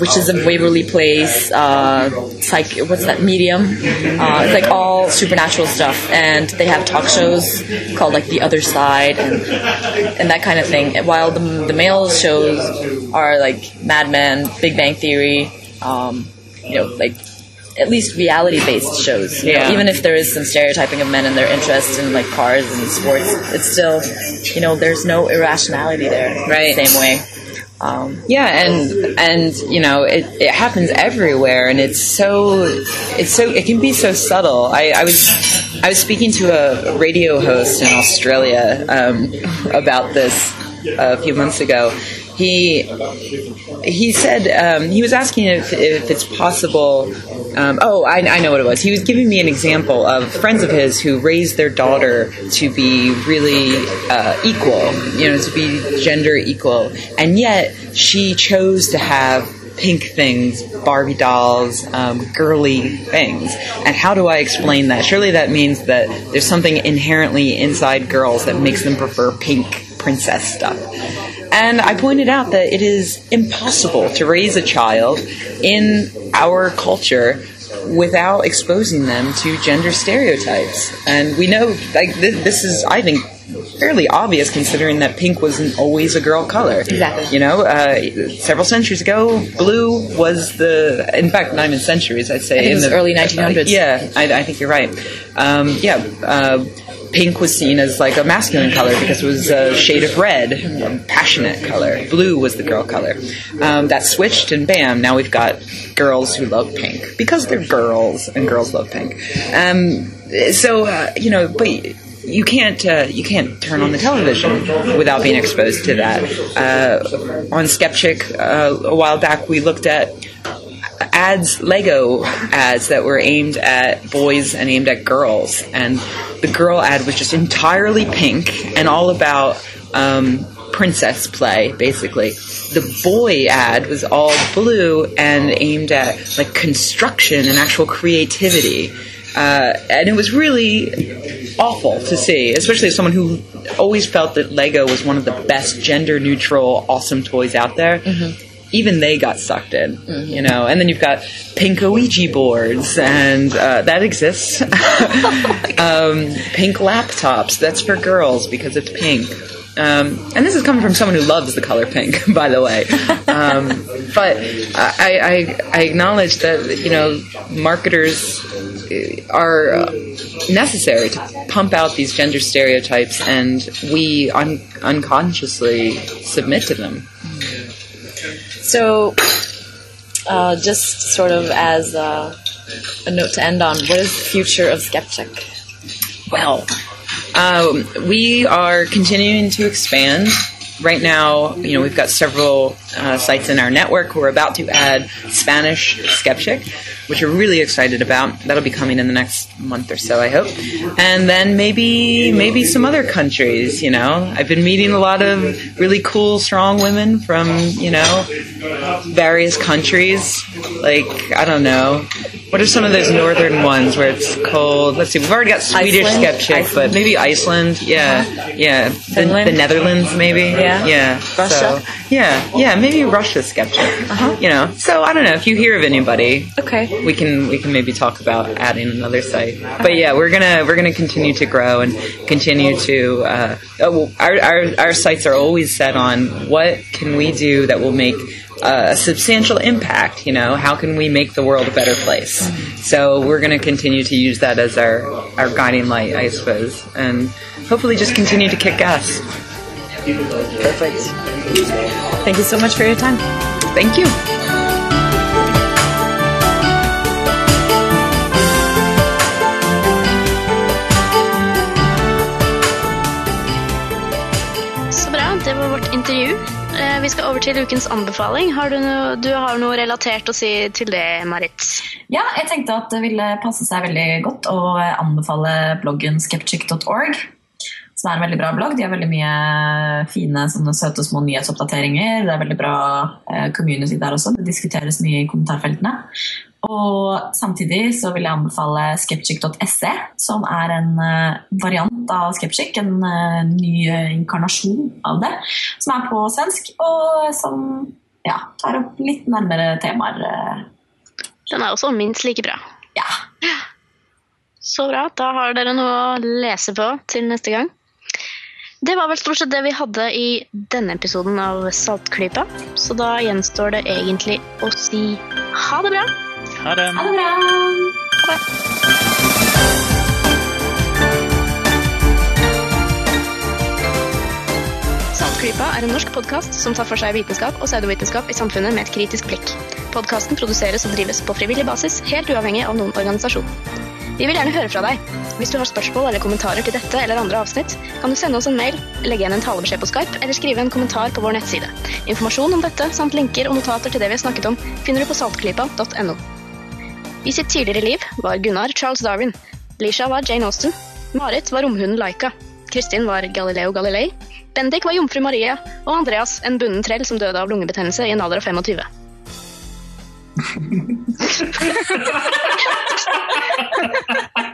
Witches of Waverly Place, uh, psych, what's that, Medium. Uh, it's like all supernatural stuff, and they have talk shows called like The Other Side and and that kind of thing. While the the male shows are like Mad Men, Big Bang Theory, um, you know, like at least reality based shows. Yeah. Even if there is some stereotyping of men and their interest in like cars and sports, it's still, you know, there's no irrationality there. Right. The same way. Um, yeah, and and you know it, it happens everywhere, and it's so it's so it can be so subtle. I, I was I was speaking to a radio host in Australia um, about this a few months ago. He he said um, he was asking if, if it's possible. Um, oh, I, I know what it was. He was giving me an example of friends of his who raised their daughter to be really uh, equal, you know, to be gender equal, and yet she chose to have pink things, Barbie dolls, um, girly things. And how do I explain that? Surely that means that there's something inherently inside girls that makes them prefer pink princess stuff. And I pointed out that it is impossible to raise a child in our culture without exposing them to gender stereotypes. And we know, like, this, this is, I think, fairly obvious considering that pink wasn't always a girl color. Exactly. You know, uh, several centuries ago, blue was the, in fact, not even centuries, I'd say. I think it in the early 1900s. Uh, yeah, I, I think you're right. Um, yeah, uh, pink was seen as like a masculine color because it was a shade of red, a passionate color. Blue was the girl color. Um, that switched, and bam, now we've got girls who love pink because they're girls, and girls love pink. Um, so uh, you know, but you can't uh, you can't turn on the television without being exposed to that. Uh, on Skeptic, uh, a while back, we looked at ads, Lego ads that were aimed at boys and aimed at girls, and the girl ad was just entirely pink and all about um, princess play, basically. The boy ad was all blue and aimed at like construction and actual creativity. Uh, and it was really awful to see, especially as someone who always felt that Lego was one of the best gender neutral, awesome toys out there. Even they got sucked in, you know. And then you've got pink Ouija boards, and uh, that exists. um, pink laptops, that's for girls because it's pink. Um, and this is coming from someone who loves the color pink, by the way. Um, but I, I, I acknowledge that you know marketers are uh, necessary to pump out these gender stereotypes, and we un- unconsciously submit to them. So, uh, just sort of as uh, a note to end on, what is the future of Skeptic? Well, um, we are continuing to expand. Right now, you know, we've got several uh, sites in our network. We're about to add Spanish Skeptic. which we're really excited about. That'll be coming in the next month or so, I hope. And then maybe maybe some other countries. You know, I've been meeting a lot of really cool, strong women from you know various countries. Like I don't know, what are some of those northern ones where it's cold? Let's see, we've already got Swedish Iceland? skeptic, but maybe Iceland. Yeah, yeah, the, the Netherlands, maybe. Yeah. yeah. Russia? So, yeah, yeah, maybe Russia skeptic. Uh-huh. You know, so I don't know if you hear of anybody, Okay. we can we can maybe talk about adding another site. But yeah, we're gonna we're gonna continue to grow and continue to. Uh, oh, our, our our sites are always set on what can we do that will make a substantial impact. You know, how can we make the world a better place? So we're gonna continue to use that as our our guiding light, I suppose, and hopefully just continue to kick ass. Perfect. Thank you so much for your time. Thank you. Så bra, det var vårt intervju. Eh, Vi skal over til ukens anbefaling. Har du, noe, du har noe relatert å si til det, Marit? Ja, jeg tenkte at det ville passe seg veldig godt å anbefale bloggen skeptic.org. Som er en veldig bra blogg. De har veldig mye fine, sånne søte små nyhetsoppdateringer. Det er veldig bra eh, community der også. Det diskuteres mye i kommentarfeltene. Og samtidig så vil jeg anbefale skeptic.se, som er en eh, variant av Skeptic. En eh, ny eh, inkarnasjon av det, som er på svensk, og som ja, tar opp litt nærmere temaer. Den er også minst like bra. Ja. Så bra. Da har dere noe å lese på til neste gang. Det var vel stort sett det vi hadde i denne episoden av Saltklypa. Så da gjenstår det egentlig å si ha det bra. Ha det. Ha det bra! Saltklypa er en norsk podkast som tar for seg vitenskap og pseudovitenskap i samfunnet med et kritisk blikk. Podkasten produseres og drives på frivillig basis, helt uavhengig av noen organisasjon. Vi vil gjerne høre fra deg. Hvis du har spørsmål eller kommentarer til dette eller andre avsnitt, kan du sende oss en mail, legge igjen en talebeskjed på Skype eller skrive en kommentar på vår nettside. Informasjon om dette samt linker og notater til det vi har snakket om, finner du på saltklypa.no. I sitt tidligere liv var Gunnar Charles Darwin, Lisha var Jane Austen, Marit var romhunden Laika, Kristin var Galileo Galilei, Bendik var jomfru Maria og Andreas en bunnen trell som døde av lungebetennelse i en alder av 25.